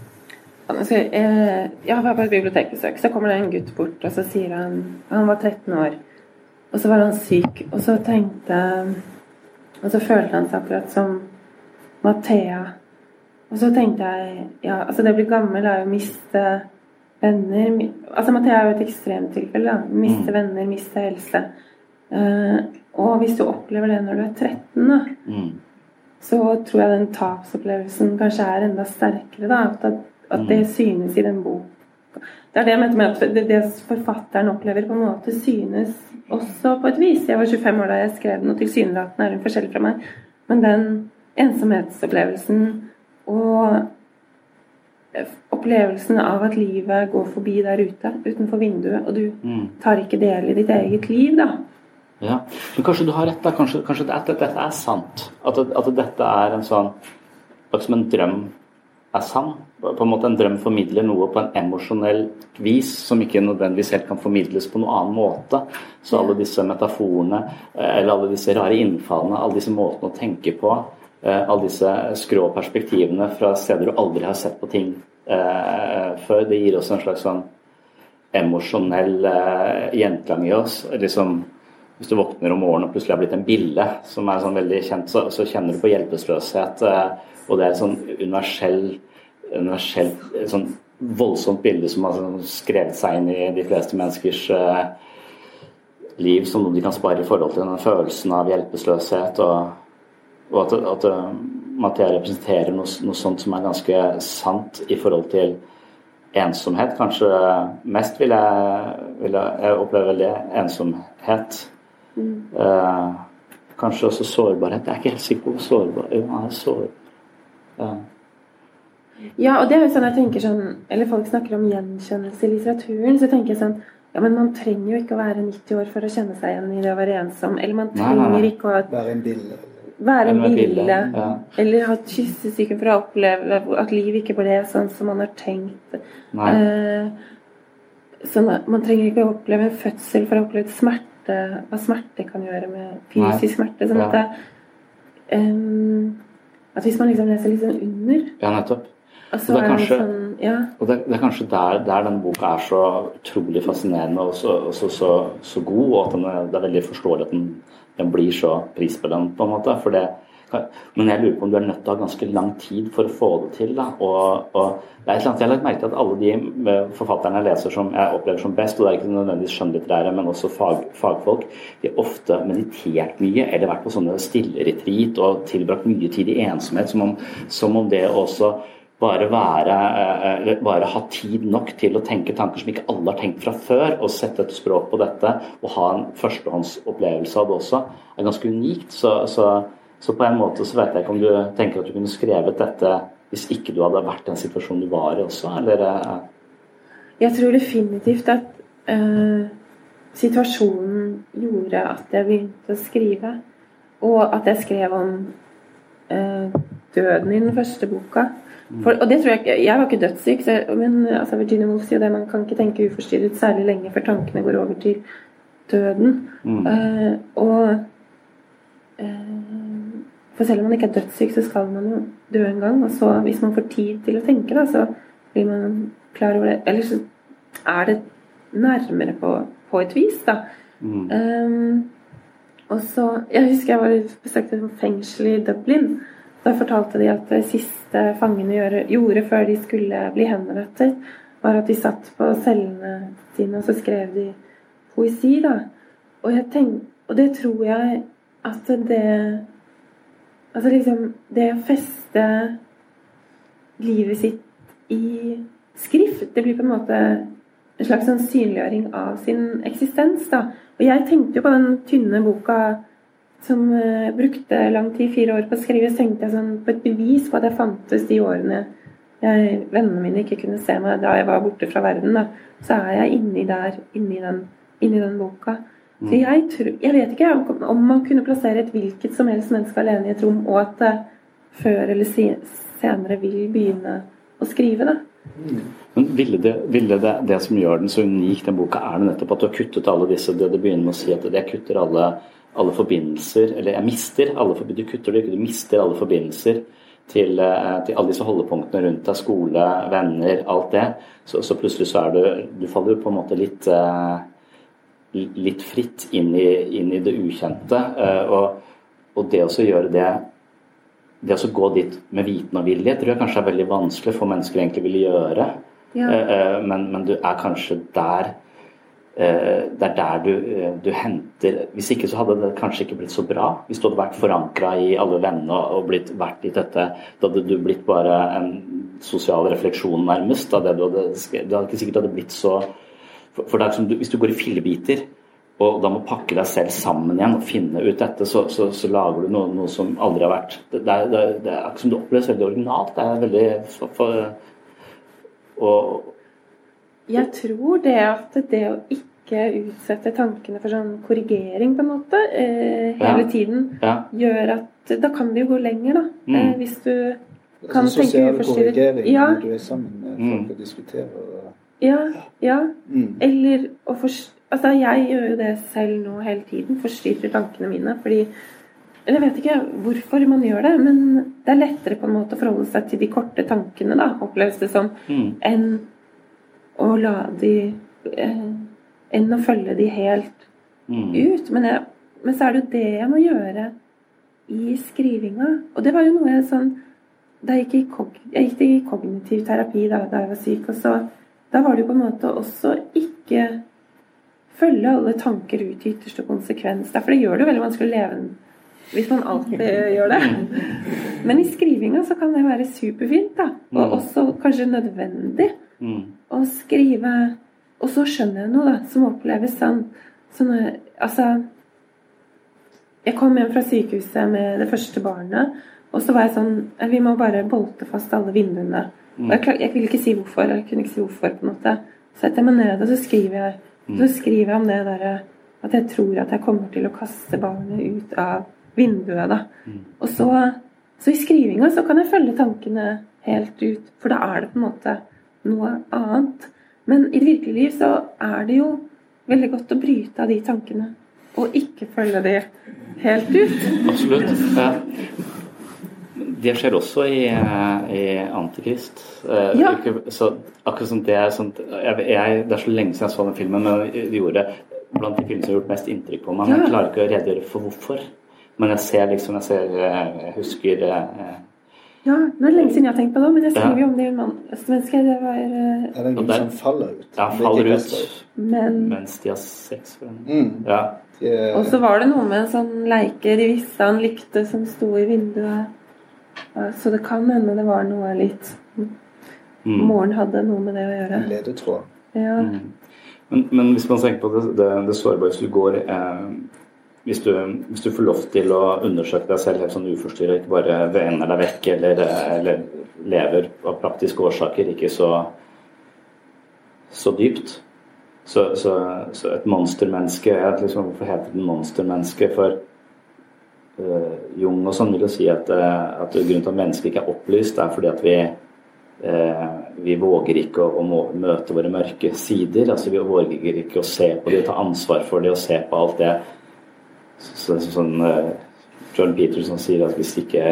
altså, eh, Jeg var på et bibliotekbesøk, så kommer det en gutt bort, og så sier han Han var 13 år, og så var han syk, og så tenkte Og så følte han seg akkurat som Mathea. Og så tenkte jeg Ja, altså, det å bli gammel er jo å miste venner Altså, Mathea er jo et ekstremtilfelle. da. Miste venner, miste helse. Eh, og hvis du opplever det når du er 13, da, Mm. så tror jeg den tapsopplevelsen kanskje er enda sterkere. da, At, at, det synes i den boka. Det er det jeg mente med at det, forfatteren opplever, på en måte synes også på et vis. Jeg var 25 år da jeg skrev den, og tilsynelatende er hun forskjellig fra meg. Men den ensomhetsopplevelsen og opplevelsen av at livet går forbi der ute, utenfor vinduet, og du Mm. tar ikke del i ditt eget liv, da. Ja, men kanskje du har rett da, kanskje, kanskje det, at dette er sant. At, at dette er en sånn, som en drøm er sann. På en måte En drøm formidler noe på en emosjonell vis som ikke nødvendigvis helt kan formidles på noen annen måte. Så alle disse metaforene, eh, eller alle disse rare innfallene, alle disse måtene å tenke på, eh, alle disse skrå perspektivene fra steder du aldri har sett på ting eh, før, det gir oss en slags sånn emosjonell eh, gjenklang i oss. Liksom, hvis du våkner om morgenen og plutselig har blitt en bille, som er sånn veldig kjent, så, så kjenner du på hjelpeløshet. Eh, og det er et sånn universell, universell sånn voldsomt bilde som har sånn skrevet seg inn i de fleste menneskers eh, liv som noe de kan spare i forhold til den følelsen av hjelpeløshet. Og, og at, at eh, Mathea representerer noe, noe sånt som er ganske sant i forhold til ensomhet. Kanskje mest vil jeg, vil jeg, opplever veldig ensomhet. Eh, kanskje også sårbarhet. Jeg er ikke helt sikker på sårbar Jo, er sårbar. Ja. Ja, og det er jo sånn jeg tenker sånn Eller folk snakker om gjenkjennelse i litteraturen. Så tenker jeg sånn Ja, men man trenger jo ikke å være 90 år for å kjenne seg igjen i det å være ensom. Eller man Nei, nei, nei. trenger ikke å Være en bille. være en bilde, bille. ja. Eller ha kyssesyken for å oppleve at liv ikke ble sånn som man har tenkt. Nei. Eh, sånn at man trenger ikke å oppleve en fødsel for å oppleve smerte, hva smerte kan gjøre med fysisk smerte. Sånn Ja. at, det, em, at hvis man liksom leser litt sånn under, ja, nettopp. og det er er det kanskje- sånn Ja. Og det, det er kanskje der, der denne boka er så utrolig fascinerende og så, og så, så, så god, og at den er, det er veldig forståelig at den, den blir så prisbelønt, på en måte. For det, men jeg lurer på om du er nødt til å ha ganske lang tid for å få det til. Da. Og, og det er et eller annet, Jeg har lagt merke til at alle de eh, forfatterne jeg leser som jeg opplever som best, og det er ikke nødvendigvis skjønnlitterære, men også fag, fagfolk, de har ofte meditert mye eller vært på sånne stilleretreat og tilbrakt mye tid i ensomhet, som om, som om det også bare være eh, bare ha tid nok til å tenke tanker som ikke alle har tenkt fra før, og sette et språk på dette, og ha en førstehåndsopplevelse av det også, er ganske unikt. Så, så, så, på en måte så vet jeg ikke om du tenker at du kunne skrevet dette hvis ikke du hadde vært den situasjonen du var i også, eller? Jeg tror definitivt at uh, situasjonen gjorde at jeg begynte å skrive, og at jeg skrev om uh, døden i den første boka. For, og det tror Jeg ikke, jeg var ikke dødssyk, så, men altså, Virginia Woolf sier det man kan ikke tenke uforstyrret særlig lenge før tankene går over til døden. Mm. Uh, og uh, For selv om man ikke er dødssyk, så skal man jo dø en gang. Og så, hvis man får tid til å tenke, da, så blir man klar over det. Eller så er det nærmere på, på et vis, da. Mm. Um, og så Jeg husker jeg var besøkte et fengsel i Dublin. Da fortalte de at det siste fangene gjorde før de skulle bli henrettet, var at de satt på cellene sine, og så skrev de poesi, da. Og, tenk, og det tror jeg at det Altså liksom Det å feste livet sitt i skrift, det blir på en måte en slags sånn synliggjøring av sin eksistens, da. Og jeg tenkte jo på den tynne boka som uh, brukte lang tid, fire år på å skrive, så tenkte jeg sånn, på et bevis på at jeg fantes de årene jeg, vennene mine ikke kunne se meg da jeg var borte fra verden. Da. Så er jeg inni der, inni den, inni den boka. Mm. Jeg, tror, jeg vet ikke om, man kunne plassere et hvilket som helst menneske alene i et rom, og at det før eller senere vil begynne å skrive. det. Men ville, det, ville det, det, som gjør den så unik, den boka, er det nettopp at du har kuttet alle disse du begynner med å si at jeg kutter alle alle forbindelser Eller jeg mister alle forbindelser, du kutter det ikke, du mister alle forbindelser til, eh, til, alle disse holdepunktene rundt deg, skole, venner, alt det. Så, så, plutselig så er du Du faller på en måte litt eh, litt fritt inn i, inn i det ukjente. Eh, og, og, det å gjøre det Det å gå dit med viten og vilje tror jeg kanskje er veldig vanskelig for mennesker egentlig vil gjøre. Ja. Men, men du er kanskje der Eh, det er der du, eh, du, henter Hvis ikke så hadde det kanskje ikke blitt så bra. Hvis du hadde vært forankra i alle vennene og blitt, vært i dette, da hadde du blitt bare en sosial refleksjon, nærmest. Da det du hadde, det hadde ikke sikkert hadde blitt så For, for det er som du, hvis du går i fillebiter og da må pakke deg selv sammen igjen og finne ut dette, så, så, så lager du noe, noe, som aldri har vært Det, det, det, det er ikke som det oppleves veldig originalt. Det er veldig for, for, og, jeg tror det at det å ikke utsette tankene for sånn korrigering, på en måte, eh, hele ja. tiden, ja. gjør at Da kan det jo gå lenger, da. Mm. Eh, hvis du kan sånn tenke uforstyrret. Sosial korrigering ja. når du er sammen med folk mm. og diskuterer. Ja. ja. Mm. Eller å forstyrre Altså, jeg gjør jo det selv nå hele tiden. Forstyrrer tankene mine. Fordi eller Jeg vet ikke hvorfor man gjør det, men det er lettere på en måte å forholde seg til de korte tankene, da, oppleves det som, mm. enn å la de eh, Enn å følge de helt mm. ut. Men, jeg, men, så er det jo det jeg må gjøre i skrivinga. Og det var jo noe jeg sånn da jeg, gikk i, jeg gikk i kognitiv terapi da, da, jeg var syk, og så da var det jo på en måte også ikke følge alle tanker ut i ytterste konsekvens. Derfor det gjør det jo veldig vanskelig å leve hvis man alltid gjør det. Men i skrivinga så kan det være superfint, da. Og mm. også kanskje nødvendig. Mm. Og skrive Og så skjønner jeg noe, da, som oppleves sånn sånne, Altså Jeg kom hjem fra sykehuset med det første barnet, og så var jeg sånn Vi må bare bolte fast alle vinduene. Mm. Og jeg, jeg ville ikke si hvorfor. Jeg kunne ikke si hvorfor, på en måte. Så setter jeg meg ned, og så skriver jeg, mm. så skriver jeg om det derre at jeg tror at jeg kommer til å kaste barnet ut av vinduet, da. Mm. Og så, så i skrivinga så kan jeg følge tankene helt ut, for da er det på en måte noe annet. Men i det virkelige liv så er det jo veldig godt å bryte av de tankene. Og ikke følge de helt ut. Absolutt. Ja. Det skjer også i, i Antikrist. Eh, ja. Så akkurat som det er sånt jeg, jeg, Det er så lenge siden jeg så den filmen, men det gjorde blant de filmene som har gjort mest inntrykk på meg. Men jeg klarer ikke å redegjøre for hvorfor. Men jeg ser liksom Jeg, ser, jeg husker eh, ja, nå er det lenge siden jeg har tenkt på det, men jeg skriver jo om det i Østmenneske. Det var uh, Er det noen som faller ut? Ja, faller ut men, mens de har sex. Mm. Ja. Yeah. Og så var det noe med en sånn leike de visste han likte, som sto i vinduet. Ja, Så det kan hende det var noe litt Moren hadde noe med det å gjøre. Ledetråd. Ja. Men, men hvis man tenker på det, det, det sårbare hvis du går eh, hvis, du, hvis du får lov til å undersøke deg selv helt sånn uforstyrra, ikke bare vender deg vekk eller, eller lever av praktiske årsaker ikke så, så dypt så, så, så et monstermenneske Hvorfor liksom, Hvorfor heter det monstermenneske? For Jung og sånn vil jo si at, uh, at grunnen til at mennesket ikke er opplyst, er fordi at vi uh, vi våger ikke å, å, møte våre mørke sider. altså Vi våger ikke å se på det, ta ansvar for det og se på alt det. Så, så, sånn John Peterson sier at hvis ikke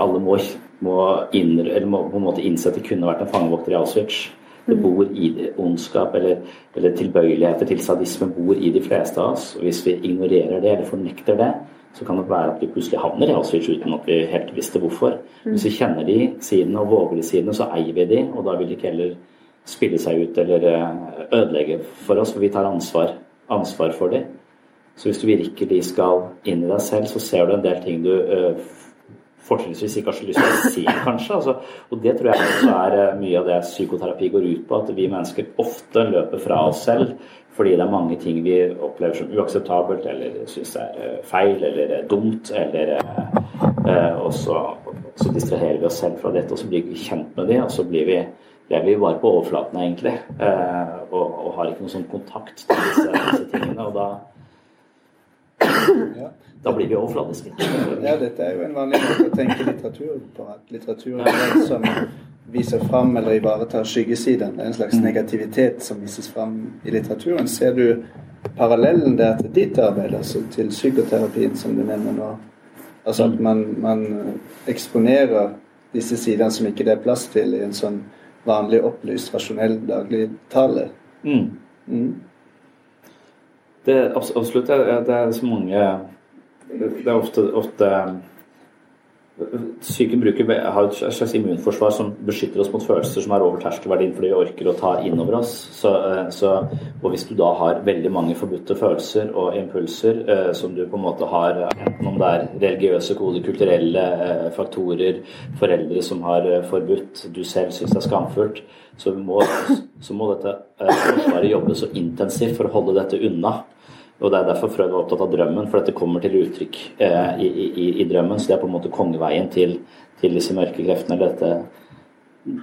Alle må, må, innre, eller må på en måte innse at de kunne vært en fangevokter i Auschwitz. Det bor i det, ondskap eller, eller tilbøyeligheter til sadisme bor i de fleste av oss. og Hvis vi ignorerer det eller fornekter det, så kan det være at vi plutselig havner i Auschwitz uten at vi helt visste hvorfor. Hvis vi kjenner de sidene og våger de sidene, så eier vi de, og da vil de ikke heller spille seg ut eller ødelegge for oss, for vi tar ansvar, ansvar for de. Så hvis du virkelig skal inn i deg selv, så ser du en del ting du fortrinnsvis ikke har så lyst til å si, kanskje. Altså, og det tror jeg også er eh, mye av det psykoterapi går ut på, at vi mennesker ofte løper fra oss selv fordi det er mange ting vi opplever som uakseptabelt, eller syns er eh, feil eller eh, dumt, eller Og så, så, distraherer vi oss selv fra dette, og så blir vi kjent med det, og så blir vi lever vi bare på overflaten, egentlig, og, og, har ikke noen sånn kontakt til disse, disse tingene. og da ja. Da blir vi overfladiske. Ja, dette er jo en vanlig måte å tenke litteratur på. At litteratur er den som viser fram eller ivaretar skyggesiden. Det er en slags mm. negativitet som vises fram i litteraturen. Ser du parallellen der til ditt arbeid, altså til psykoterapien som du nevner nå? Altså at mm. man, man eksponerer disse sidene som ikke det er plass til i en sånn vanlig opplyst, rasjonell dagligtale. Mm. Mm. Det, absolutt. Det, det er så mange det er ofte, ofte Psyken bruker, har et slags immunforsvar som beskytter oss mot følelser som er over terskelverdien fordi vi orker å ta inn over oss. Så, så, og hvis du da har veldig mange forbudte følelser og impulser eh, som du på en måte har, enten om det er religiøse koder, kulturelle eh, faktorer, foreldre som har eh, forbudt, du selv syns det er skamfullt, så må, så må dette eh, forsvaret jobbe så intensivt for å holde dette unna. Og Det er derfor Freud var opptatt av drømmen, for dette kommer til uttrykk eh, i, i, i, drømmen. Så det er på en måte kongeveien til, til disse mørke kreftene, dette,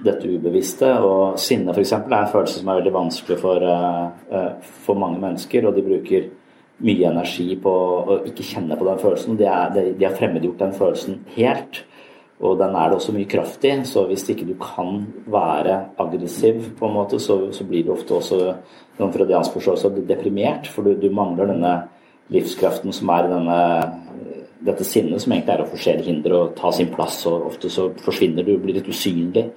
dette ubevisste. Og sinne f.eks. er en følelse som er veldig vanskelig for, eh, eh, for, mange mennesker. Og de bruker mye energi på å ikke kjenne på den følelsen. De, de har fremmedgjort den følelsen helt. Og den er det også mye kraft i, så hvis ikke du kan være aggressiv, på en måte, så, så blir du ofte også noen freudiansk forståelse deprimert, for du, du, mangler denne livskraften som er denne, dette sinnet, som egentlig er å forsere hinder og ta sin plass. og Ofte så forsvinner du, blir litt usynlig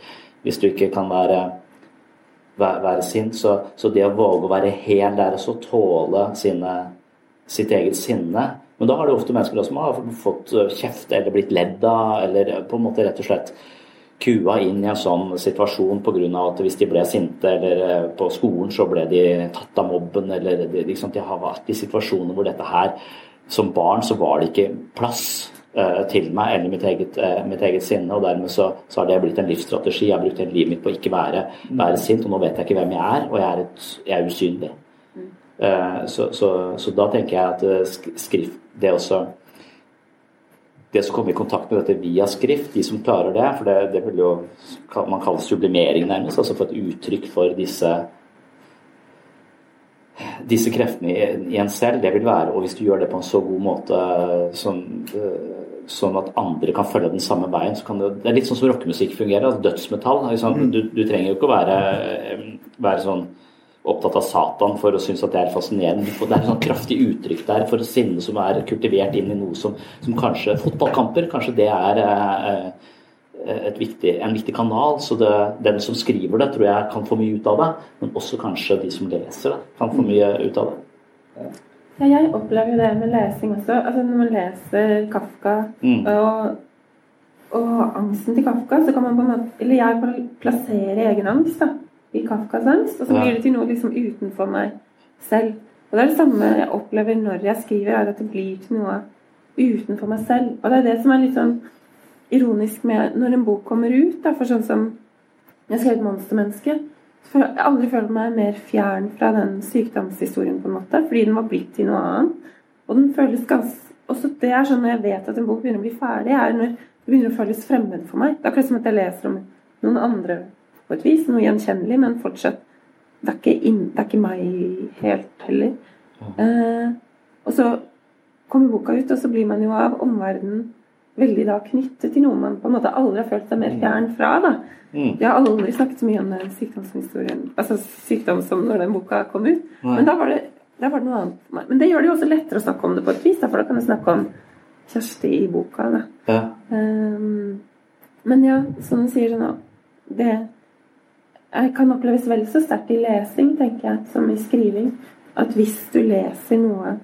hvis du ikke kan være, være, sint. Så, så, det å våge å være hel der, også, tåle sine, sitt eget sinne men da har det ofte mennesker som har fått kjeft eller blitt ledd av, eller eh, på en måte rett og slett kua inn i en sånn situasjon pga. at hvis de ble sinte eller eh, på skolen så ble de tatt av mobben, eller liksom, de har vært i situasjoner hvor dette her Som barn så var det ikke plass uh, til meg eller mitt eget, uh, mitt eget sinne, og dermed så, så, har det blitt en livsstrategi. Jeg har brukt hele livet mitt på å ikke være, være sint, og nå vet jeg ikke hvem jeg er, og jeg er, et, jeg er usynlig. Uh, så, så, så, da tenker jeg at skrift det også det som kommer i kontakt med dette via skrift, de som klarer det, for det, det vil jo man kaller sublimering nærmest, altså få et uttrykk for disse disse kreftene i, i en selv, det vil være Og hvis du gjør det på en så god måte sånn, sånn at andre kan følge den samme veien, så kan det Det er litt sånn som rockemusikk fungerer. altså Dødsmetall. Liksom, du, du, trenger jo ikke å være, være sånn opptatt av Satan for å synes at det er fascinerende. Det er et sånn kraftig uttrykk der for sinne som er kultivert inn i noe som, som kanskje Fotballkamper, kanskje det er eh, viktig, en viktig kanal. Så det, den som skriver det, tror jeg kan få mye ut av det. Men også kanskje de som leser det, kan få mye ut av det. Ja, jeg opplever det med lesing også. Altså Når man leser Kafka mm. og, og angsten til Kafka, så kan man på en måte Eller jeg plasserer egen angst. da i Kafkas angst, og så blir det til noe liksom utenfor meg selv. Og det er det samme jeg opplever når jeg skriver, er at det blir til noe utenfor meg selv. Og det er det som er litt sånn ironisk med når en bok kommer ut, da, for sånn som Jeg skrev 'Monstermenneske'. Så jeg har aldri følt meg mer fjern fra den sykdomshistorien, på en måte, fordi den var blitt til noe annet. Og den føles ganske Også det er sånn når jeg vet at en bok begynner å bli ferdig, er når det begynner å føles fremmed for meg. Det er akkurat som at jeg leser om noen andre på et vis, noe gjenkjennelig, men fortsatt Det er ikke, inn, det er ikke meg helt heller. Eh, og så kommer boka ut, og så blir man jo av omverdenen veldig da knyttet til noe man på en måte aldri har følt seg mer fjern fra. da. Mm. Jeg har aldri snakket så mye om den sykdomshistorien, altså sykdom som når den boka kom ut. Nei. Men da var, det, da var det noe annet. Men det gjør det jo også lettere å snakke om det på et vis, da, for da kan du snakke om Kjersti i boka. da. Ja. Um, men ja, som du sier sånn Det kan oppleves vel så sterkt i lesing, tenker jeg, som i skriving. At hvis du leser noe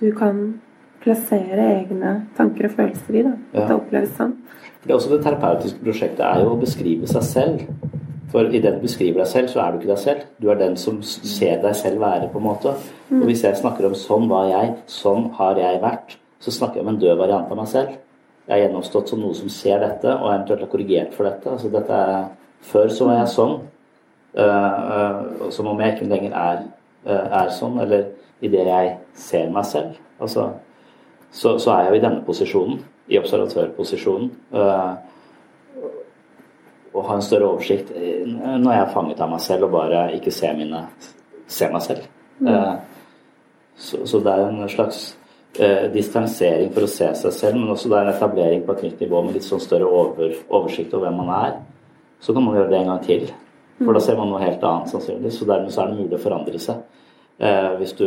du kan plassere egne tanker og følelser i, da. At Ja. det oppleves sånn. Det er også det terapeutiske prosjektet er jo å beskrive seg selv. For i det du beskriver deg selv, så er du ikke deg selv. Du er den som ser deg selv være, på en måte. Og hvis jeg snakker om 'sånn var jeg', 'sånn har jeg vært', så snakker jeg om en død variant av meg selv. Jeg har gjennomstått som noe som ser dette, og eventuelt har korrigert for dette. Altså dette er, før så var jeg sånn, eh, eh, som om jeg ikke lenger er, eh, er sånn, eller i det jeg ser meg selv. Altså, så, så er jeg jo i denne posisjonen, i observatørposisjonen. og ha en større oversikt når jeg er fanget av meg selv og bare ikke ser, mine, ser meg selv. Mm. så, så det er en slags eh, distansering for å se seg selv, men også det er en etablering på et nytt nivå med litt sånn større over, oversikt over hvem man er. Så kan man gjøre det en gang til, for da ser man noe helt annet sannsynligvis. Så dermed så er det mulig å forandre seg. Eh, hvis du,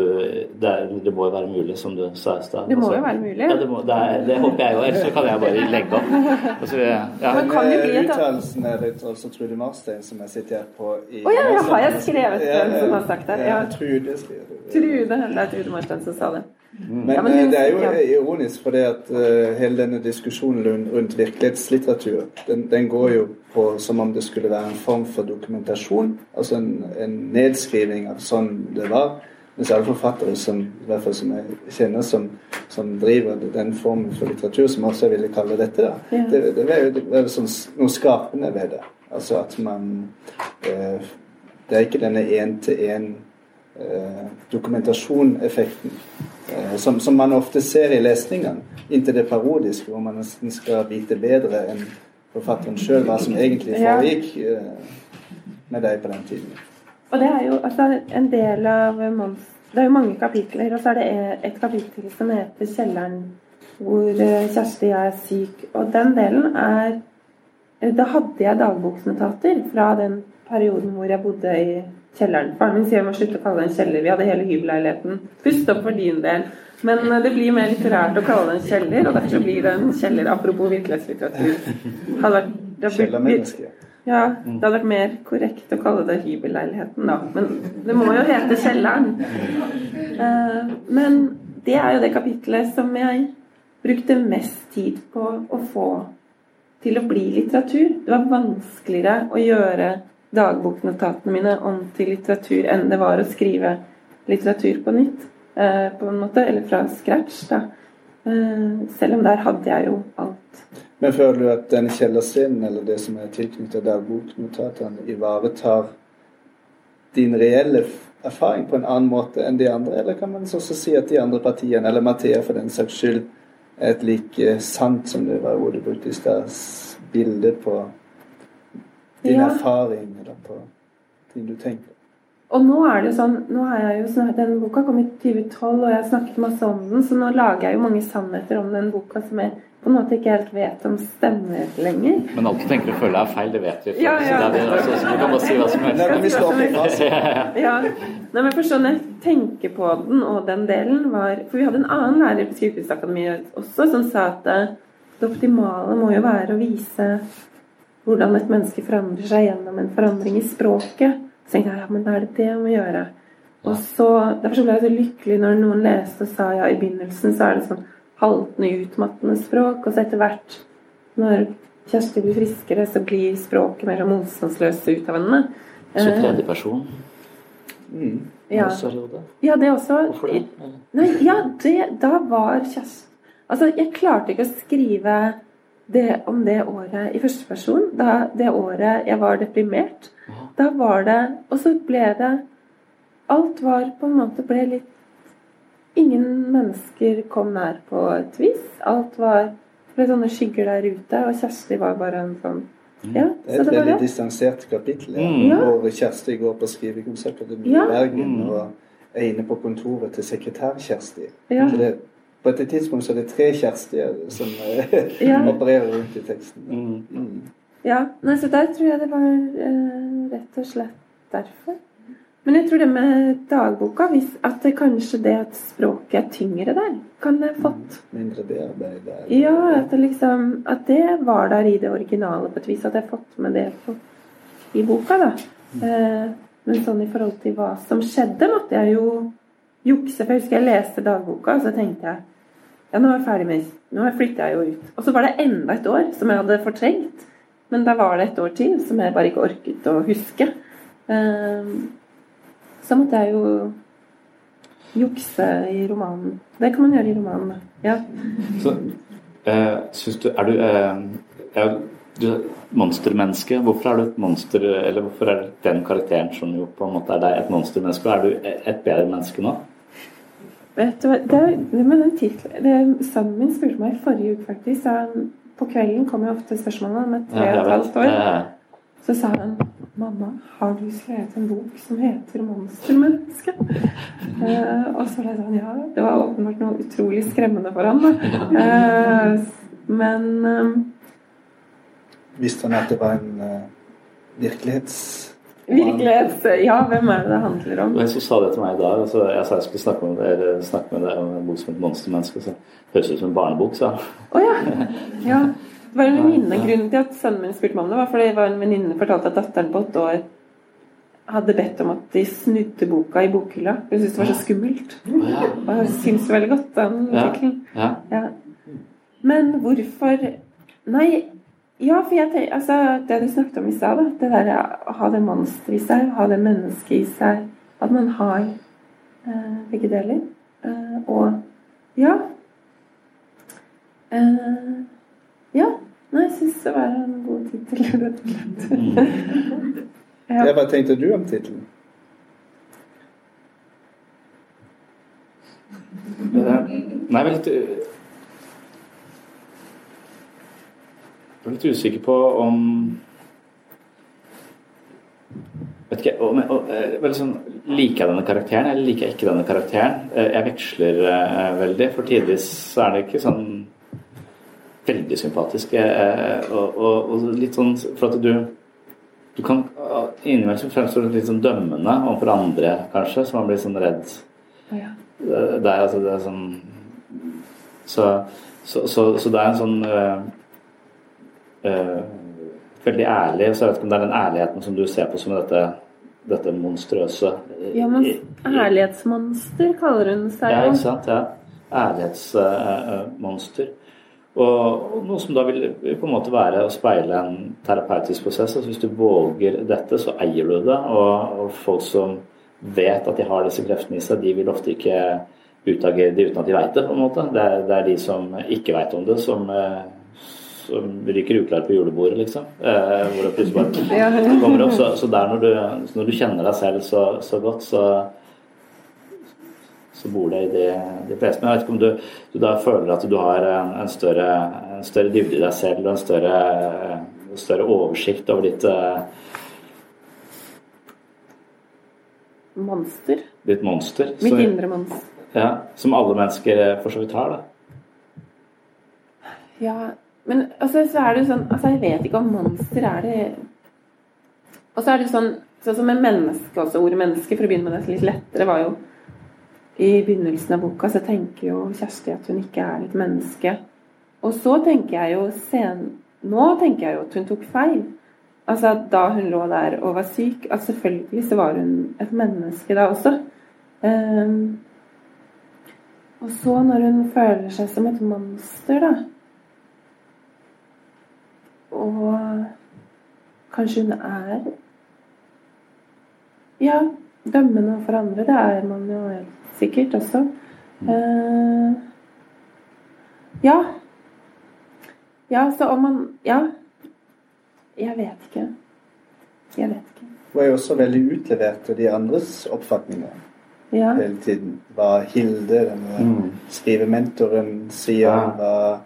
det, er, det må jo være mulig, som du sa i stad. Det må Altså, jo være mulig. Ja, det, må, det, er, det håper jeg jo, ellers så kan jeg bare legge opp. Altså, ja. Men kan det bli et- Uttalelsen er litt også Trude Marstein, som jeg sitter her på i Å ja, ja, har jeg skrevet den som har sagt det? Ja. Trude skriver det. Trude, det er Trude Marstein som sa det. Men, Ja, men eh, det er jo ja. ironisk, for det at uh, hele denne diskusjonen rundt, virkelighetslitteratur, den, den går jo på som om det skulle være en form for dokumentasjon. Altså en, en nedskriving av sånn det var. Mens alle forfattere som, i hvert fall som jeg kjenner, som, som driver den formen for litteratur, som også jeg ville kalle dette, da, Ja. det, det er jo det er sånn, noe skapende ved det. Altså at man eh, Det er ikke denne én-til-én eh, dokumentasjoneffekten eh, som, som man ofte ser i lesningene, inntil det parodiske, hvor man nesten skal vite bedre enn forfatteren sjøl hva som egentlig foregikk eh, med deg på den tiden. Og det er jo altså, en del av Mons... Det er jo mange kapitler, og så er det et kapittel som heter 'Kjelleren', hvor eh, Kjersti er syk. Og den delen er eh, Da hadde jeg dagboksnotater fra den perioden hvor jeg bodde i kjelleren. Faren min sier vi må slutte å kalle det en kjeller. Vi hadde hele hybelleiligheten. Pust opp for din del. Men eh, det blir mer litterært å kalle det en kjeller, og derfor blir det en kjeller. Apropos virkelighetslitteratur. Hadde vært, det hadde blitt- ja, det hadde vært mer korrekt å kalle det hybelleiligheten, da. Men det må jo hete Kjelleren. Eh, men det er jo det kapitlet som jeg brukte mest tid på å få til å bli litteratur. Det var vanskeligere å gjøre dagboknotatene mine om til litteratur enn det var å skrive litteratur på nytt. eh, på en måte, Eller fra scratch, da. Eh, selv om der hadde jeg jo alt. Men føler du at denne kjellerscenen, eller det som er tilknyttet dagboknotatene, ivaretar din reelle erfaring på en annen måte enn de andre? Eller kan man også si at de andre partiene, eller Mathea for den saks skyld, er et like sant som det var ordet du brukte i stad, bilde på din Ja. erfaring, eller på ting du tenker? Og nå er det jo sånn, nå har jeg jo snart, Den boka kom i 2012, og jeg har snakket masse om den, så nå lager jeg jo mange sannheter om den boka som jeg på en måte ikke helt vet om stemmer lenger. Men alt du tenker og føler er feil, det vet vi. Ja, ja. Så, det er det, altså, så du kan bare si hva som helst. Ja, Nei, men for sånn jeg tenker på den og den delen var For vi hadde en annen lærer på Sykehusakademiet også som sa at det optimale må jo være å vise hvordan et menneske forandrer seg gjennom en forandring i språket. Så tenkte jeg ja, men da er det det jeg må gjøre. Og så, Derfor så ble jeg så lykkelig når noen leste og sa ja, i begynnelsen så er det sånn haltende, utmattende språk, og så etter hvert, når Kjersti blir friskere, så blir språket mer motstandsløst ut av henne. Så Eh, tredje person. Mm. ja. Ja, det også. Hvorfor det? Nei, ja, det, da var Kjersti Altså, jeg klarte ikke å skrive det, om det året i første person. Da, det året jeg var deprimert. Da var det Og så ble det Alt var på en måte ble litt Ingen mennesker kom nær på et vis. Alt var ble sånne skygger der ute, og Kjersti var bare en sånn ja, Det er så et det var veldig det. distansert kapittel. Ja. Mm. Hvor Kjersti går på skrivekonservatoriet i Ja. Bergen Mm. og er inne på kontoret til sekretær-Kjersti. Ja. Så det, på et tidspunkt så er det tre Kjerstier som eh, Ja. opererer rundt i teksten. Mm. Mm. Ja, nei, så der tror jeg det var eh, rett og slett derfor. Men jeg tror det med dagboka, hvis, at det kanskje det at språket er tyngre der, kan det fått Mindre bearbeid der. Ja, at det liksom At det var der i det originale på et vis. At jeg har fått med det på, i boka, da. Eh, men sånn i forhold til hva som skjedde, måtte jeg jo jukse. For jeg husker jeg leste dagboka, og så tenkte jeg ja, nå er jeg ferdig med Nå flytter jeg jo ut. Og så var det enda et år som jeg hadde fortrengt. Men da var det et år til som jeg bare ikke orket å huske. Eh, så måtte jeg jo jukse i romanen. Det kan man gjøre i romanen. Ja. Så eh, syns du Er du eh, er du er monstermenneske? Hvorfor er du et monster, eller hvorfor er den karakteren som jo på en måte er deg, et monstermenneske? Er du et bedre menneske nå? Vet du hva, det, det med den titlen Sønnen min spurte meg i forrige uke, faktisk. Han, på kvelden kommer jo ofte spørsmålene med tre og et halvt år. Så sa han Mamma, har du skrevet en bok som heter 'Monstermenneske'? Eh, og så ble det sånn, ja. Det var åpenbart noe utrolig skremmende for han. Da. Eh, men eh, Visste han at det var en uh, virkelighets... virkelighets... Ja, hvem er det det handler om? men en som sa det til meg i dag, altså, jeg sa jeg skulle snakke, om, eller, snakke med deg om en bok som et monstermenneske, så høres ut som en barnebok, sa han. Å ja. ja. Det var en venninne. Grunnen til at sønnen min spurte meg om det, var fordi det var en venninne fortalte at datteren på åtte år hadde bedt om at de snudde boka i bokhylla. Hun syntes det var så skummelt. Og jeg syns veldig godt den Ja. tittelen. Ja. Ja. Men hvorfor Nei, ja, for jeg tenker Altså, det du snakket om i stad. Det der å ha det monsteret i seg, ha det mennesket i seg. At man har eh, begge deler. Eh, og ja. Eh, ja. Nei, jeg syns det var en god tittel, rett og slett. ja. Hva tenkte du om tittelen? Nei, jeg er litt Jeg er litt usikker på om Vet ikke, om, eh, vel sånn, Liker jeg denne karakteren, eller liker jeg ikke denne karakteren? Eh, Jeg veksler eh, veldig. For tidvis er det ikke sånn veldig sympatisk. Og, og, og litt sånn For at du du kan Innimellom du litt sånn dømmende overfor andre, kanskje, så man blir sånn redd. Ja. Det det er altså det er sånn Så, så, så, så det er en sånn Veldig ærlig. Så jeg vet ikke om det er den ærligheten som du ser på som dette, dette monstrøse ja, men ærlighetsmonster kaller hun seg Ja, ikke sant. Ja. Ærlighetsmonster. Og og noe som da vil på en måte være å speile en terapeutisk prosess. Altså hvis du våger dette, så eier du det. Og, og folk som vet at de har disse kreftene i seg, de vil ofte ikke utagere det uten at de vet det. på en måte. Det er, det er de som ikke vet om det, som, eh, som ryker uklar på julebordet, liksom. Eh, hvor det plutselig bare kommer opp. Så, så der når du, når du kjenner deg selv så, så godt, så så bor det i de, de fleste. Men jeg vet ikke om du, du da føler at du har en, en, større, en større dybde i deg selv og en større, en større oversikt over ditt, eh, Monster. ditt monster. Mitt Så- indre monster. ja, som alle mennesker eh, for så vidt har. da. Ja, men altså, så er det jo sånn Altså, jeg vet ikke om monster er det Og så er det sånn Sånn som med menneske også. Ordet menneske, for å begynne med det litt lettere, var jo I begynnelsen av boka så tenker jo Kjersti at hun ikke er et menneske. Og så tenker jeg jo sen, Nå tenker jeg jo at hun tok feil. Altså at da hun lå der og var syk at Selvfølgelig så var hun et menneske da også. Um, og så når hun føler seg som et monster, da Og kanskje hun er Ja, dømmende overfor andre. Det er man jo helt sikkert også. Uh, ja. Ja, så om man Ja. Jeg vet ikke. Jeg vet ikke. Hun er jo også veldig utlevert til de andres oppfatninger Ja. hele tiden. Hva Hilde, denne Mm. skrivementoren, sier, Ja. hva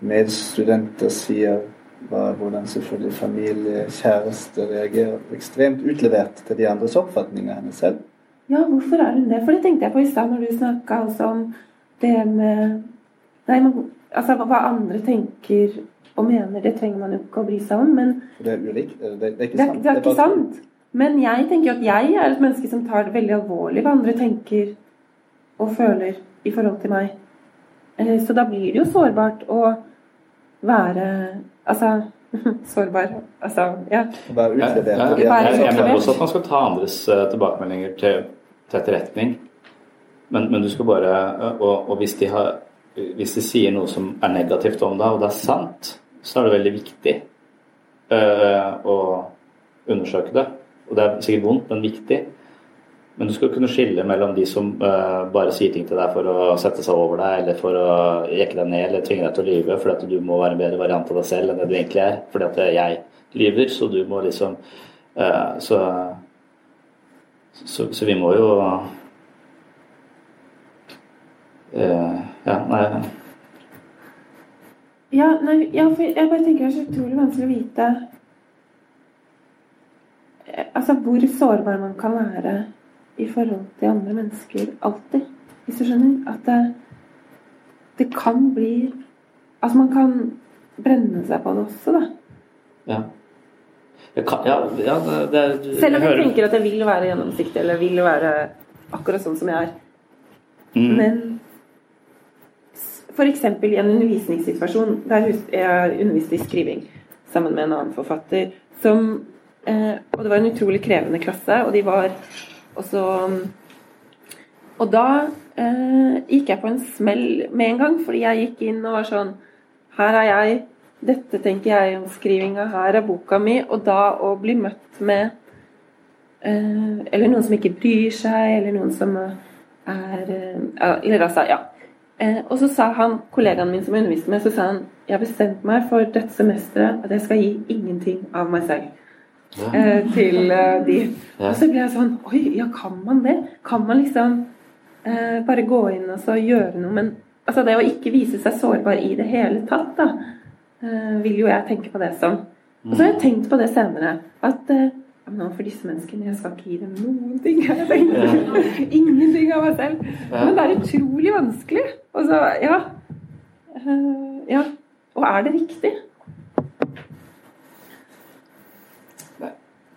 medstudenter sier, hvordan selvfølgelig familie, kjæreste reagerer. Ekstremt utlevert til de andres oppfatninger av henne selv. Ja, hvorfor er hun det? For det tenkte jeg på i stad når du snakka også om det med Nei, man, altså hva andre tenker og mener, det trenger man jo ikke å bry seg om. Men det er ulikt. Det, det er ikke det, er- sant. det er ikke sant. Men jeg tenker jo at jeg er et menneske som tar det veldig alvorlig hva andre tenker og føler i forhold til meg. Eh, Så da blir det jo sårbart å være Altså sårbar. Altså, ja. Være utlevert jeg mener også at man skal ta andres eh, tilbakemeldinger til, til etterretning. Men, men du skal bare eh, og, og hvis, de har, hvis de sier noe som er negativt om deg, og det er sant, så er det veldig viktig uh, å undersøke det. Og det er sikkert vondt, men viktig. Men du skal kunne skille mellom de som uh, bare sier ting til deg for å sette seg over deg, eller for å jekke deg ned, eller tvinge deg til å lyve fordi at du må være en bedre variant av deg selv enn det du egentlig er. Fordi at jeg lyver, så du må liksom uh, så, så, så vi må jo uh, Ja, nei Ja, nei, ja, for jeg bare tenker det er så utrolig vanskelig å vite Altså hvor sårbar man kan være i forhold til andre mennesker alltid. Hvis du skjønner? At det, det kan bli Altså man kan brenne seg på det også, da. Ja. Kan, ja, ja det, det, Selv om jeg hører- tenker at jeg vil være gjennomsiktig, eller vil være akkurat sånn som jeg er. Mm. Men f.eks. i en undervisningssituasjon der jeg underviste i skriving sammen med en annen forfatter som eh, Og det var en utrolig krevende klasse, og de var også Og da eh, gikk jeg på en smell med en gang, fordi jeg gikk inn og var sånn Her er jeg, dette tenker jeg om skrivinga, her er boka mi. Og da å bli møtt med eh, Eller noen som ikke bryr seg, eller noen som er eh, Eller altså, ja. Eh, og så sa han, kollegaen min som jeg underviste med, så sa han jeg har bestemt meg for dette semesteret at jeg skal gi ingenting av meg selv. Eh, til eh, de. Og så ble jeg sånn Oi, ja, kan man det? Kan man liksom eh, bare gå inn og så gjøre noe? Men altså, det å ikke vise seg sårbar i det hele tatt, da, eh, vil jo jeg tenke på det som. Og så har jeg tenkt på det senere. At eh, for men disse menneskene, jeg skal ikke gi dem noen ting. Jeg tenkt. Ingenting av meg selv. Men det er utrolig vanskelig. Og så, ja. Eh, ja. Og er det riktig?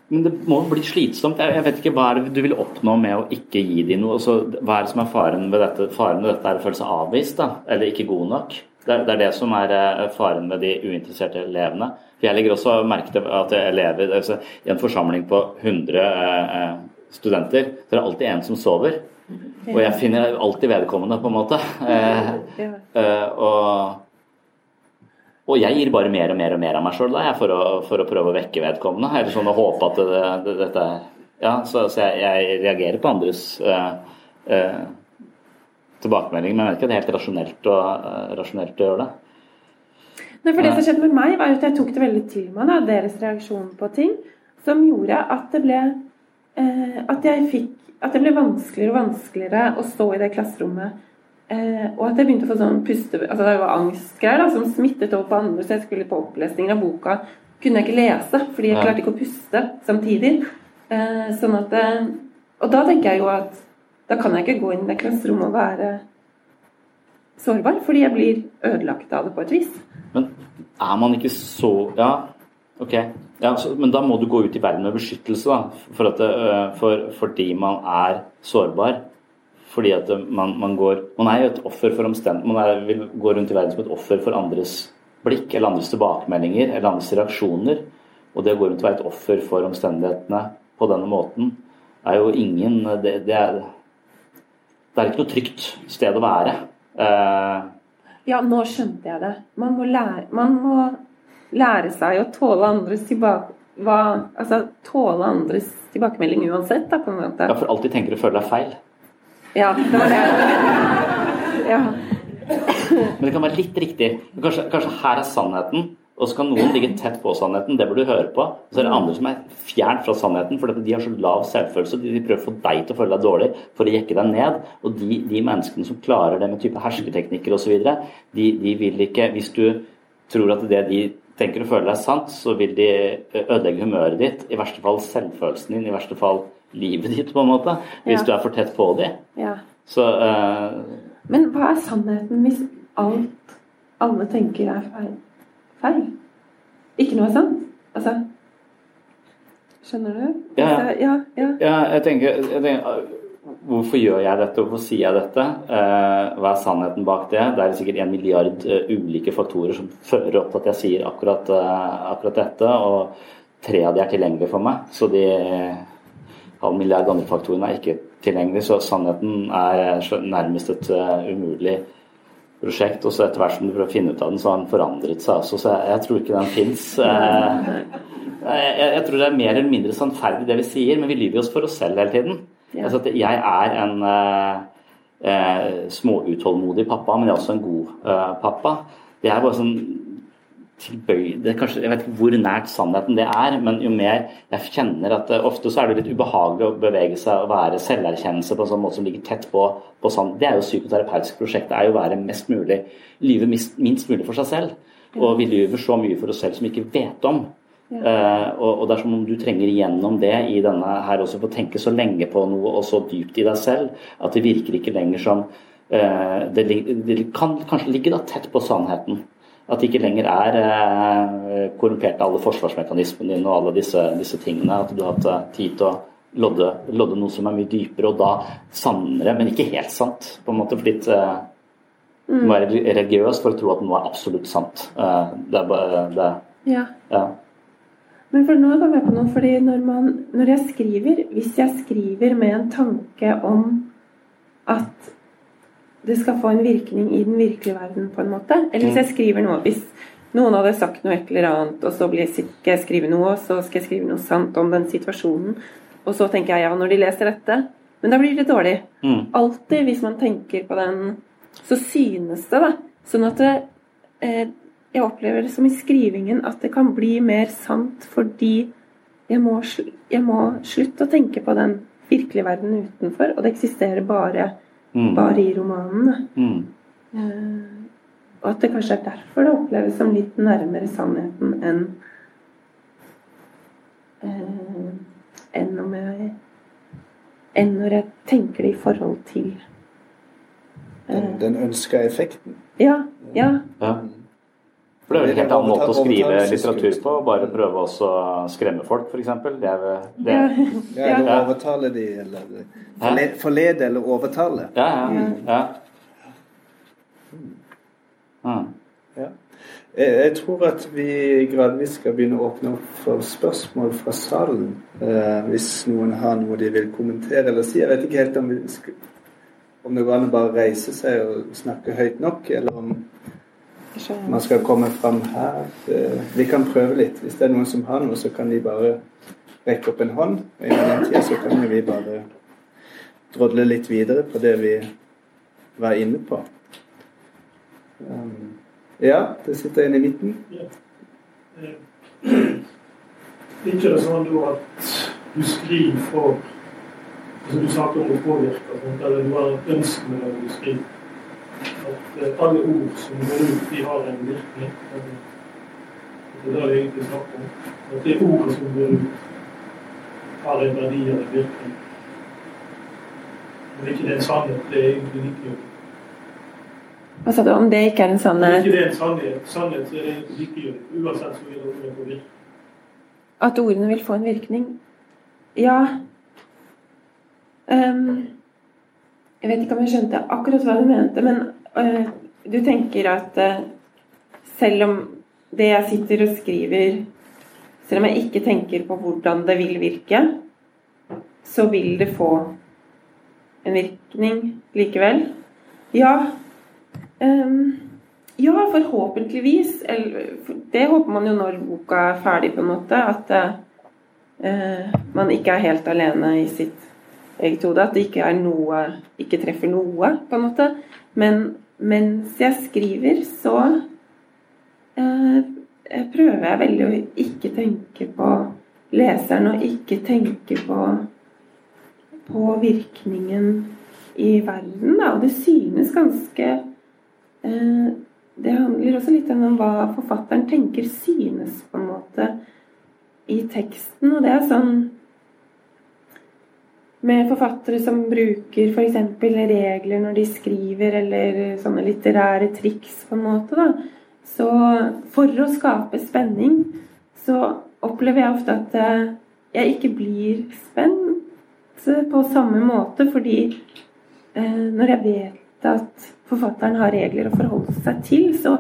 Men det må bli slitsomt. Jeg, vet ikke Hva er det du vil oppnå med å ikke gi dem noe? Altså, hva er det som er faren ved dette? Faren ved dette er å føle seg avvist, da, eller ikke god nok. Det er, det er det som er eh, faren med de uinteresserte elevene. For Jeg legger også merke til at elever altså, I en forsamling på 100 eh, eh, studenter, så er det alltid en som sover. Og jeg finner alltid vedkommende, på en måte. Eh, eh, og og jeg gir bare mer og mer og mer av meg sjøl for, for å prøve å vekke vedkommende. Eller sånn å håpe at det, det, dette er Ja, så, så jeg, jeg reagerer på andres uh, uh, tilbakemelding, men jeg vet ikke at det er helt rasjonelt å, uh, rasjonelt å gjøre det. Nei, for Det som skjedde med meg, var at jeg tok det veldig til meg, da, deres reaksjon på ting, som gjorde at det ble at, jeg fikk, at det ble vanskeligere og vanskeligere å stå i det klasserommet. Eh, og at jeg begynte å få sånn puste... Altså det var angstgreier som smittet over på andre, så jeg skulle på opplesninger av boka. Kunne jeg ikke lese, fordi jeg Nei. klarte ikke å puste samtidig. Eh, sånn at eh, Og da tenker jeg jo at da kan jeg ikke gå inn i det klasserommet og være sårbar, fordi jeg blir ødelagt av det på et vis. Men er man ikke så Ja, ok. Ja, så, men da må du gå ut i verden med beskyttelse, da. For at øh, for, fordi man er sårbar. Fordi at man, man går Man er jo et offer for omstendigheter. Man er, vil gå rundt i verden som et offer for andres blikk eller andres tilbakemeldinger eller andres reaksjoner. Og det å gå rundt og være et offer for omstendighetene på denne måten er jo ingen Det, det er det er ikke noe trygt sted å være. Eh, Ja, nå skjønte jeg det. Man må lære, man må lære seg å tåle andres tilbake... Hva, altså tåle andres tilbakemelding uansett, da, på en måte. ja, for alltid tenker du føler deg feil. Ja. Ja. Men det kan være litt riktig. Kanskje, kanskje her er sannheten, og så kan noen ligge tett på sannheten. Det bør du høre på. Og så er det andre som er fjernt fra sannheten, for de har så lav selvfølelse. De prøver å få deg til å føle deg dårlig for å jekke deg ned. Og de, de menneskene som klarer det med type hersketeknikker osv., de, de vil ikke Hvis du tror at det de tenker og føler er sant, så vil de ødelegge humøret ditt. I verste fall selvfølelsen din, i verste fall livet ditt, på en måte. Hvis Ja. du er for tett på dem. Ja. Så uh, Men hva er sannheten hvis alt alle tenker er feil? feil? Ikke noe sant? Altså Skjønner du? Ja, ja. Altså, ja, ja. Ja, jeg tenker, jeg tenker Hvorfor gjør jeg dette, hvorfor sier jeg dette? Eh, hva er sannheten bak det? Det er sikkert en milliard eh, ulike faktorer som fører opp til at jeg sier akkurat, akkurat dette, og tre av de er tilgjengelige for meg. Så de halv milliard andre faktorene er ikke tilgjengelig, så sannheten er eh, nærmest et eh, umulig prosjekt. Og så etter hvert som du prøver å finne ut av den, så har den forandret seg også, så jeg, jeg tror ikke den fins. Jeg, jeg tror det er mer eller mindre sannferdig det vi sier, men vi lyver oss for oss selv hele tiden. Altså at jeg er en eh, eh, småutålmodig pappa, men jeg er også en god eh, pappa. Det er bare sånn tilbøy... Det er kanskje, jeg vet ikke hvor nært sannheten det er, men jo mer jeg kjenner at eh, ofte så er det litt ubehagelig å bevege seg og være selverkjennelse på en sånn måte som ligger tett på, på sann. Det er jo psykoterapeutisk prosjekt. Det er jo å være mest mulig lyve minst, mulig for seg selv. Og vi lyver så mye for oss selv som vi ikke vet om. Eh, og, og det er som om du trenger igjennom det i denne her også, for å tenke så lenge på noe og så dypt i deg selv at det virker ikke lenger som uh, det, det kan kanskje ligge da tett på sannheten. At det ikke lenger er eh, korrumpert alle forsvarsmekanismene dine og alle disse, disse tingene. At du har hatt eh, tid til å lodde, lodde noe som er mye dypere, og da sannere, men ikke helt sant. På en måte fordi eh, Du må være religiøs for å tro at noe er absolutt sant. Eh, det er bare det, ja. ja. Men for nå kom jeg på noe, fordi når, man, når jeg skriver Hvis jeg skriver med en tanke om at det skal få en virkning i den virkelige verden, på en måte Eller hvis jeg skriver noe Hvis noen hadde sagt noe et eller annet, og så blir- skal jeg skrive noe, og så skal jeg skrive noe sant om den situasjonen, og så tenker jeg ja, når de leser dette Men da blir det dårlig. Mm. Alltid hvis man tenker på den, så synes det, da. Sånn at det, eh, jeg opplever det som i skrivingen at det kan bli mer sant fordi jeg må, jeg må slutte å tenke på den virkelige verden utenfor, og det eksisterer bare, Mm. bare i romanen. Mm. Eh, og at det kanskje er derfor det oppleves som litt nærmere sannheten enn eh, enn om jeg enn når jeg tenker det i forhold til Den, eh, den ønska effekten. Ja. Ja. Ja. For det er vel en helt annen måte å skrive litteratur på. Bare prøve også å skremme folk, f.eks. Det er det. Ja. Ja, eller Ja. overtale de, eller forlede eller overtale. Ja, ja. ja. Mm. Ja. Jeg, jeg tror at vi gradvis skal begynne å åpne opp for spørsmål fra salen. Eh, hvis noen har noe de vil kommentere eller si. Jeg vet ikke helt om, vi skal, om det går an å bare reise seg og snakke høyt nok, eller om man skal komme fram her. Eh, vi kan prøve litt. Hvis det er noen som har noe, så kan de bare rekke opp en hånd. Og innen den tida så kan vi bare drodle litt videre på det vi var inne på. Um, ja, det sitter en i midten. Ikke det sånn at du skriver for altså Du snakker om å påvirke, eller du har et ønske med å du skriver. At eh, alle ord som går ut, de har en virkning. Det er det det egentlig snakker om. At det ordet som går ut, har en verdi eller en virkning. Om ikke det er en sannhet, det er egentlig likegyldig. Hva sa du om det ikke er en sannhet? Om ikke det er en sannhet, sannhet så er det egentlig likegyldig. Uansett så vil ordene få virkning. At ordene vil få en virkning? Ja. Ehm, jeg vet ikke om jeg skjønte akkurat hva du mente, men øh, du tenker at øh, selv om det jeg sitter og skriver Selv om jeg ikke tenker på hvordan det vil virke, så vil det få en virkning likevel? Ja. Ehm, ja, forhåpentligvis. Det håper man jo når boka er ferdig, på en måte. At eh, man ikke er helt alene i sitt eget hode. At det ikke er noe Ikke treffer noe, på en måte. Men mens jeg skriver, så eh, prøver jeg veldig å ikke tenke på leseren og ikke tenke på, på virkningen i verden. Da. Og det synes ganske eh, Det handler også litt om hva forfatteren tenker synes, på en måte, i teksten. Og det er sånn med forfattere som bruker f.eks. regler når de skriver, eller sånne litterære triks, på en måte, da. Så for å skape spenning, så opplever jeg ofte at eh, jeg ikke blir spent på samme måte, fordi eh, når jeg vet at forfatteren har regler å forholde seg til, så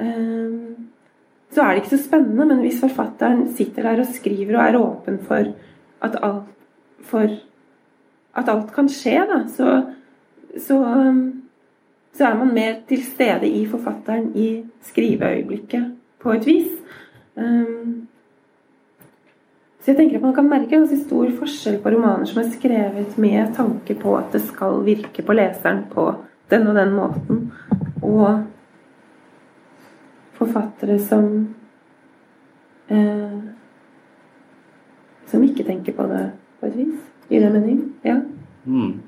eh, så er det ikke så spennende. Men hvis forfatteren sitter der og skriver og er åpen for at alt, for at alt kan skje, da, så, så, så, er man mer til stede i forfatteren i skriveøyeblikket, på et vis. Um, så jeg tenker at man kan merke en ganske stor forskjell på romaner som er skrevet med tanke på at det skal virke på leseren på den og den måten, og forfattere som eh, som ikke tenker på det på et vis. I den mening. Ja. Mm.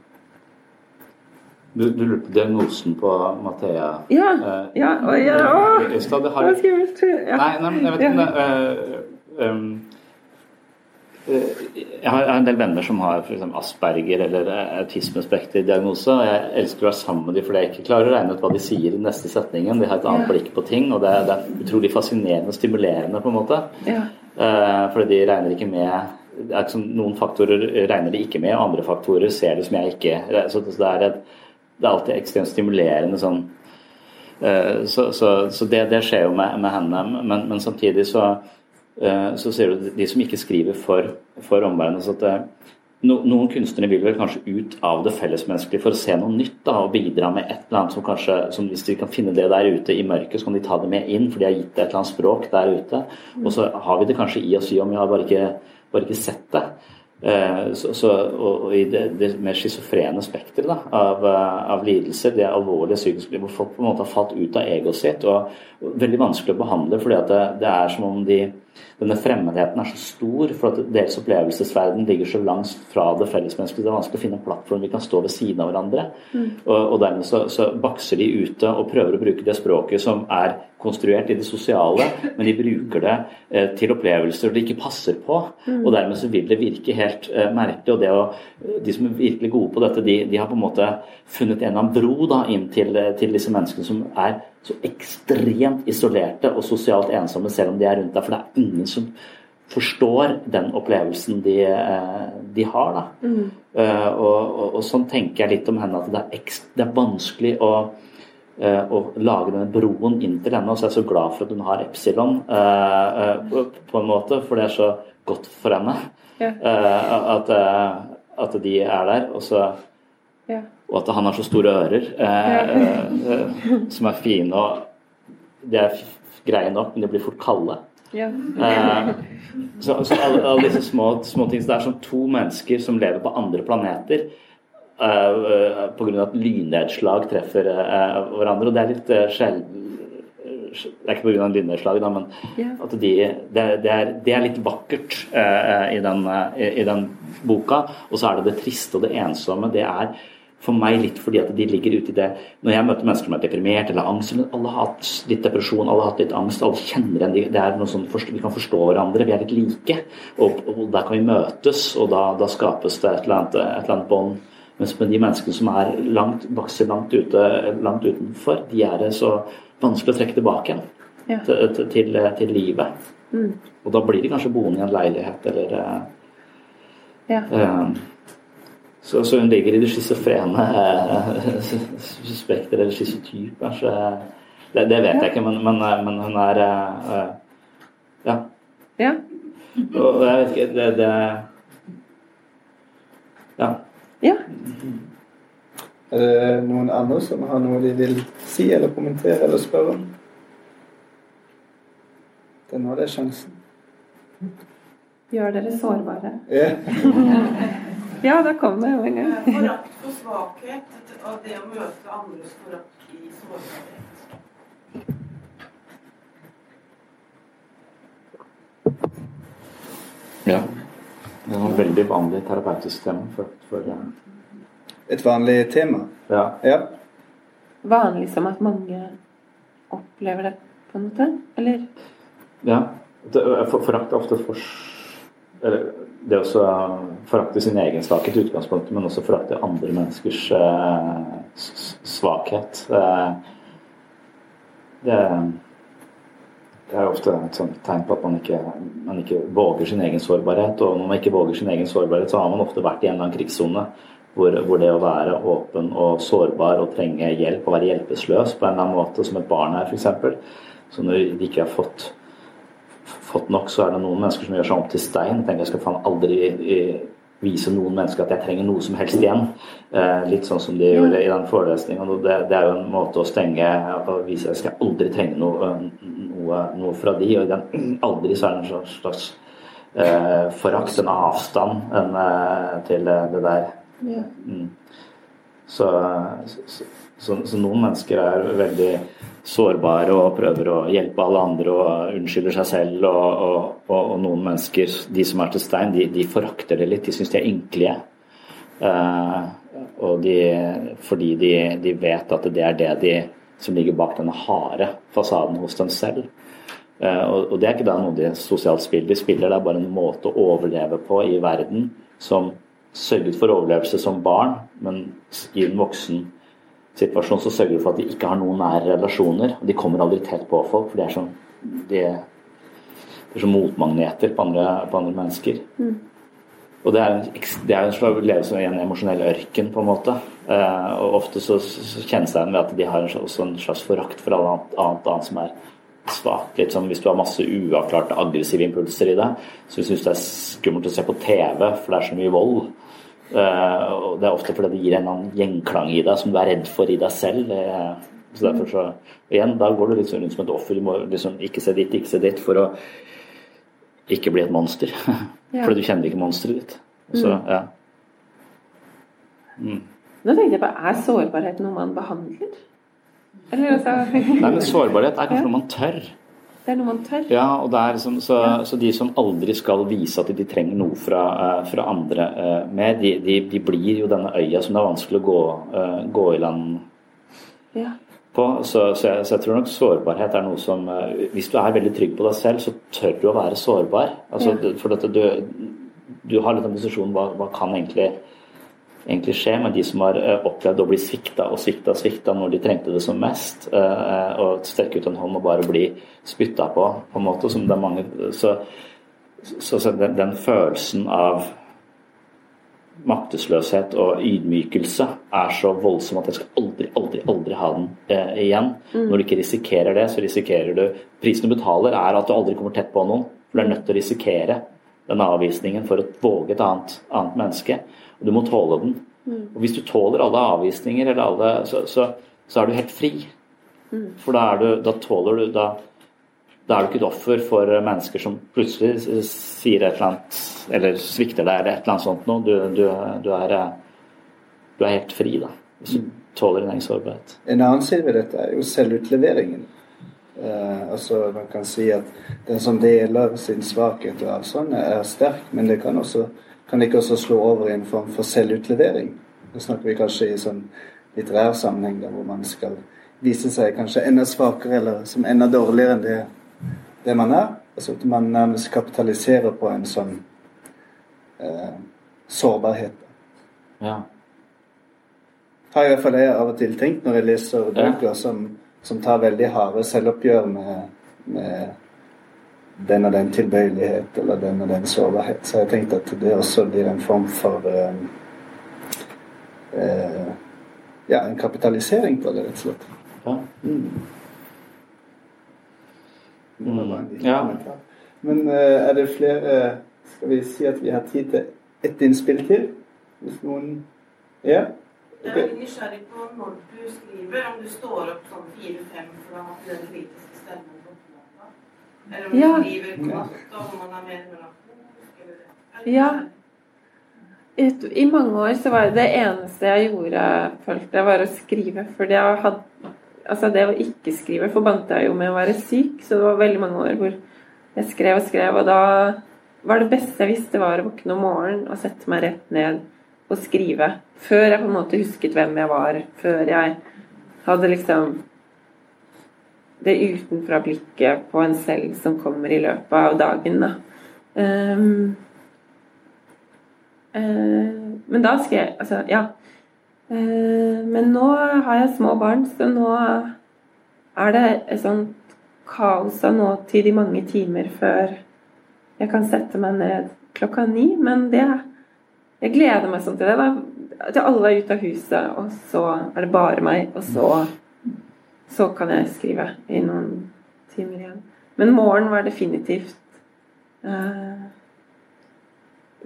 Du, du lurte på diagnosen på Mathea Ja. Eh, ja, å, ja å, i stad. Det var skummelt. Ja. Nei, nei, jeg vet ikke ja. uh, um, jeg har en del venner som har for Asperger eller autismespekterdiagnose. og Jeg elsker å være sammen med dem fordi jeg ikke klarer å regne ut hva de sier i neste setningen. De har et annet blikk på ting, og det er, det er utrolig fascinerende og stimulerende. på en måte. Ja. Uh, fordi de regner ikke med liksom, Noen faktorer regner de ikke med, andre faktorer ser det som jeg ikke Så det er, et, det er alltid ekstremt stimulerende sånn. Uh, så, så, så det, det, skjer jo med, med henne, men, men samtidig så Eh, så ser du de som ikke skriver for, for omverdenen. Så at eh, noen kunstnere vil vel kanskje ut av det fellesmenneskelige for å se noe nytt da, og bidra med et eller annet som kanskje som Hvis de kan finne det der ute i mørket, så kan de ta det med inn, for de har gitt det et eller annet språk der ute. Og så har vi det kanskje i oss i om vi har bare ikke, bare ikke sett det. Eh, så, så, og, og, i det, det mer schizofrene spekteret av, av, lidelser, det alvorlige psykiske hvor folk på en måte har falt ut av egoet sitt, og, og veldig vanskelig å behandle fordi det, det er som om de denne fremmedheten er så stor, for at deres opplevelsesverden ligger så langt fra det fellesmenneskelige. Det er vanskelig å finne en plattform vi kan stå ved siden av hverandre. Mm. Og, og, dermed så, så, bakser de ute og prøver å bruke det språket som er konstruert i det sosiale, men de bruker det eh, til opplevelser de ikke passer på. Mm. Og dermed så vil det virke helt eh, merkelig. Og det å, de som er virkelig gode på dette, de, de har på en måte funnet en eller annen bro da, inn til, eh, til disse menneskene som er så ekstremt isolerte og sosialt ensomme selv om de er rundt deg. For det er ingen som forstår den opplevelsen de, eh, de har. Da. Mm. Uh, og, og, og, sånn tenker jeg litt om henne, at det er, ekstra, det er vanskelig å, uh, å lage denne broen inn til henne. Og så er jeg så glad for at hun har Epsilon, på en måte, for det er så godt for henne ja. at, at, de er der. Og så ja og at han har så store ører eh, eh, som er fine. og Det er greie nok, men de blir fort kalde. Ja. Eh, så, så alle, alle, disse små, små ting. Så det er som to mennesker som lever på andre planeter. Uh, Pga. at lynnedslag treffer uh, hverandre. Og det er litt uh, sjelden det er ikke pga. lynnedslag, men yeah. at de, det, det, er, det, er, litt vakkert i, den, i, den, boka. Og så er det det triste og det ensomme. Det er for meg litt fordi at de ligger ute i det Når jeg møter mennesker som er deprimert eller angst eller Alle har hatt litt depresjon, alle har hatt litt angst, alle kjenner en Det er noe sånn, Vi kan forstå hverandre, vi er litt like. Og, og der kan vi møtes, og da, da skapes det et eller annet, et eller annet bånd. Mens med de menneskene som er langt, vokser langt, ute, langt utenfor, de er det så vanskelig å trekke tilbake igjen ja. til, til, til, livet. Mm. Og da blir de kanskje boende i en leilighet eller ja. uh, så, så, hun ligger i det schizofrene eh, spekteret, eller schizotypen. kanskje. Det, det, vet jeg ikke, men, men, eh, men hun er uh, Ja. ja. Og jeg vet ikke Det, det Ja. ja. Er det noen andre som har noe de vil si eller kommentere eller spørre om? Det er nå det er sjansen. Gjør dere sårbare. Ja. Ja, da kom det jo en gang. Forakt for svakhet, og det å møte andres forakt i sårbarhet? Ja. Det er en veldig vanlig terapeutisk tema for, for Et vanlig tema? Ja. ja. Vanlig som at mange opplever det, på en måte? Eller? Ja. Det- Forakt er ofte for eller, Det å forakte sin egen svakhet i utgangspunktet, men også forakte andre menneskers eh, svakhet. Eh, det, det er ofte et tegn på at man ikke, man ikke våger sin egen sårbarhet. Og når man ikke våger sin egen sårbarhet, så har man ofte vært i en eller annen krigssone. Hvor, hvor det å være åpen og sårbar og trenge hjelp og være hjelpeløs på en eller annen måte, som et barn er f.eks. Så når de ikke har fått, fått nok, så er det noen mennesker som gjør seg om til stein. Jeg tenker jeg skal faen aldri eh, vise noen mennesker at jeg trenger noe som helst igjen. Eh, litt sånn som de gjorde i den forelesningen. og Det, det er jo en måte å stenge og vise at jeg skal aldri trenge noe, noe, noe fra de, og i den aldri så er det en slags, eh, forakt, en avstand en, eh, til det der. Mm. Så, så, så, så noen mennesker er veldig sårbare og prøver å hjelpe alle andre og unnskylder seg selv. Og, og, og, og noen mennesker, de som er til stein, de, de forakter det litt. De syns de er ynkelige. Uh, og de, fordi de, de vet at det er det de, som ligger bak denne harde fasaden hos dem selv. Uh, og, og det er ikke da noe de sosialt spiller. De spiller det er bare en måte å overleve på i verden som sørget for overlevelse som barn, men i en voksen situasjon så sørger du for at de ikke har noen nære relasjoner. og De kommer aldri tett på folk, for de er sånn de, de er som motmagneter på andre, på andre mennesker. Og det er, det er en slags levelse i en emosjonell ørken, på en måte. Eh, og ofte så, så kjennes det igjen ved at de har en også en slags forakt for alt annet, annet, som er svakt. Litt som hvis du har masse uavklarte aggressive impulser i deg, så syns du det er skummelt å se på TV, for det er så mye vold. Eh, og det er ofte fordi det gir en annen gjenklang i deg som du er redd for i deg selv. Så derfor så Igjen, da går du sånn rundt som et offer. Du må liksom ikke se ditt, ikke se ditt, for å ikke bli et monster. Ja. Fordi du kjenner ikke monsteret ditt. Så, Mm. ja. Mm. Nå tenkte jeg på, er sårbarhet noe man behandler? Eller altså Nei, men sårbarhet er kanskje noe man tør. Det er noe man tør? Ja, og det er liksom, så, så de som aldri skal vise at de trenger noe fra, eh, fra andre eh, med, de, de, de blir jo denne øya som det er vanskelig å gå, eh, gå i land Ja. på. Så, så, jeg, så jeg tror nok sårbarhet er noe som Hvis du er veldig trygg på deg selv, så tør du å være sårbar. Altså, Ja. For dette, du, du har litt av posisjonen hva, hva kan egentlig egentlig skje, men de som har eh, opplevd å bli svikta og svikta og svikta når de trengte det som mest, eh, og strekke ut en hånd og bare bli spytta på, på en måte, som det er mange Så, så, så den, den følelsen av maktesløshet og ydmykelse er så voldsom at jeg skal aldri, aldri, aldri ha den eh, igjen. Mm. Når du ikke risikerer det, så risikerer du Prisen du betaler, er at du aldri kommer tett på noen. For du er nødt til å risikere den avvisningen for å våge et annet, annet menneske. Du må tåle den. Og hvis du tåler alle avvisninger, eller alle, så, så, så er du helt fri. For da, er du, da tåler du da, da er du ikke et offer for mennesker som plutselig sier et eller annet, eller svikter deg, eller et eller annet sånt noe. Du, du, du, er, du er helt fri, da. Hvis du tåler din egen sårbarhet. En annen side ved dette er jo selvutleveringen. Uh, altså Man kan si at den som deler sin svakhet og sånt, er sterk, men det kan, også, kan ikke også slå over i en form for selvutlevering. Da snakker vi kanskje i sånn litterær sammenheng der hvor man skal vise seg kanskje enda svakere eller som enda dårligere enn det, det man er. Altså at man nærmest kapitaliserer på en sånn eh, sårbarhet. Ja. har i hvert fall jeg av og til tenkt når jeg leser Ja. som, som tar veldig harde selvoppgjør med, med den og den tilbøyelighet eller den og den sårbarhet. Så jeg tenkte at det også blir en form for eh, eh, Ja, en kapitalisering på det, rett og slett. Ja. Mm. Liten Ja. Men eh, er det flere Skal vi si at vi har tid til ett innspill til? Hvis noen Ja? Jeg er nysgjerrig på når du skriver, om du står opp sånn fire-fem for å ha den kritiske. Eller om Ja. livet om man er Ja. Et, I mange år så var det det eneste jeg gjorde, følte jeg, var å skrive. For jeg hadde Altså, det å ikke skrive forbandt jeg jo med å være syk, så det var veldig mange år hvor jeg skrev og skrev, og da var det beste jeg visste, var å våkne om morgenen og sette meg rett ned og skrive. Før jeg på en måte husket hvem jeg var. Før jeg hadde liksom det utenfra blikket på en selv som kommer i løpet av dagen. Da. Um, uh, men da skal jeg Altså, ja. Uh, men nå har jeg små barn, så nå er det et sånt kaos av nåtid i mange timer før jeg kan sette meg ned klokka ni. Men det Jeg gleder meg sånn til det. Da. Til alle er ute av huset, og så er det bare meg. Og så, så kan jeg skrive i noen timer igjen. Men morgen var definitivt uh,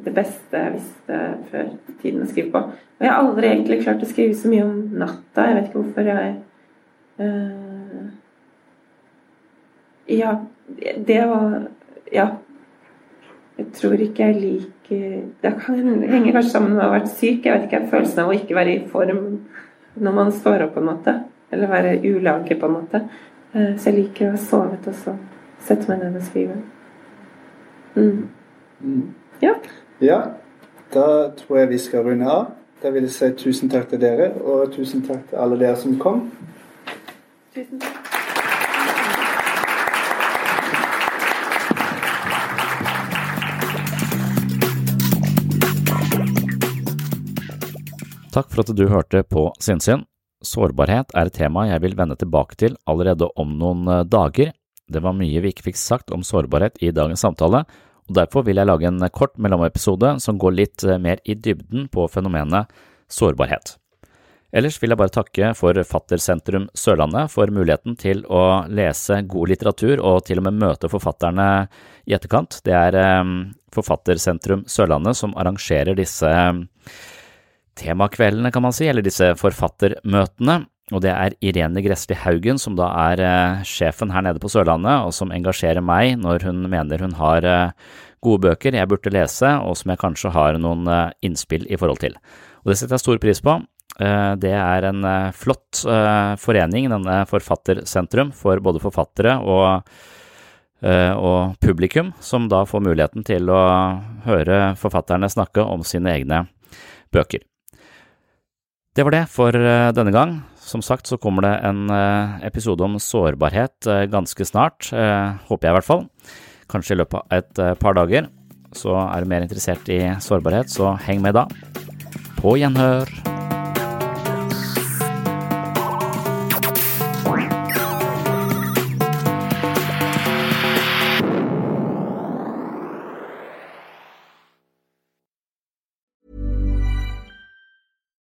det beste jeg visste før tiden å skrive på. Og jeg har aldri egentlig klart å skrive så mye om natta. Jeg vet ikke hvorfor jeg uh, Ja, det var Ja. Jeg tror ikke jeg liker Det kan, henger kanskje sammen med å ha vært syk. Jeg vet ikke, Følelsen av å ikke være i form når man står opp, på en måte. Eller være ulagelig, på en måte. Eh, så jeg liker å ha sovet og så sette meg ned og skrive. Mm. Mm. Ja. Ja, da tror jeg vi skal runde av. Da vil jeg si tusen takk til dere, og tusen takk til alle dere som kom. Tusen takk. Takk for at du hørte på Sinnsyn. Sårbarhet er et tema jeg vil vende tilbake til allerede om noen eh, dager. Det var mye vi ikke fikk sagt om sårbarhet i dagens samtale, og derfor vil jeg lage en kort mellomepisode som går litt eh, mer i dybden på fenomenet sårbarhet. Ellers vil jeg bare takke Forfattersentrum Sørlandet for muligheten til å lese god litteratur og til og med møte forfatterne i etterkant. Det er eh, Forfattersentrum Sørlandet som arrangerer disse temakveldene, kan man si, eller disse forfattermøtene. Og det er Irene Gressli Haugen, som da er eh, sjefen her nede på Sørlandet, og som engasjerer meg når hun mener hun har eh, gode bøker jeg burde lese, og som jeg kanskje har noen eh, innspill i forhold til. Og det setter jeg stor pris på. Det er en flott forening, denne Forfattersentrum, for både forfattere og, og publikum, som da får muligheten til å høre forfatterne snakke om sine egne bøker. Det var det for eh, denne gang. Som sagt så kommer det en eh, episode om sårbarhet eh, ganske snart, håper jeg i hvert fall. Kanskje i løpet av et par dager. Så er du mer interessert i sårbarhet, så heng med da. På gjenhør.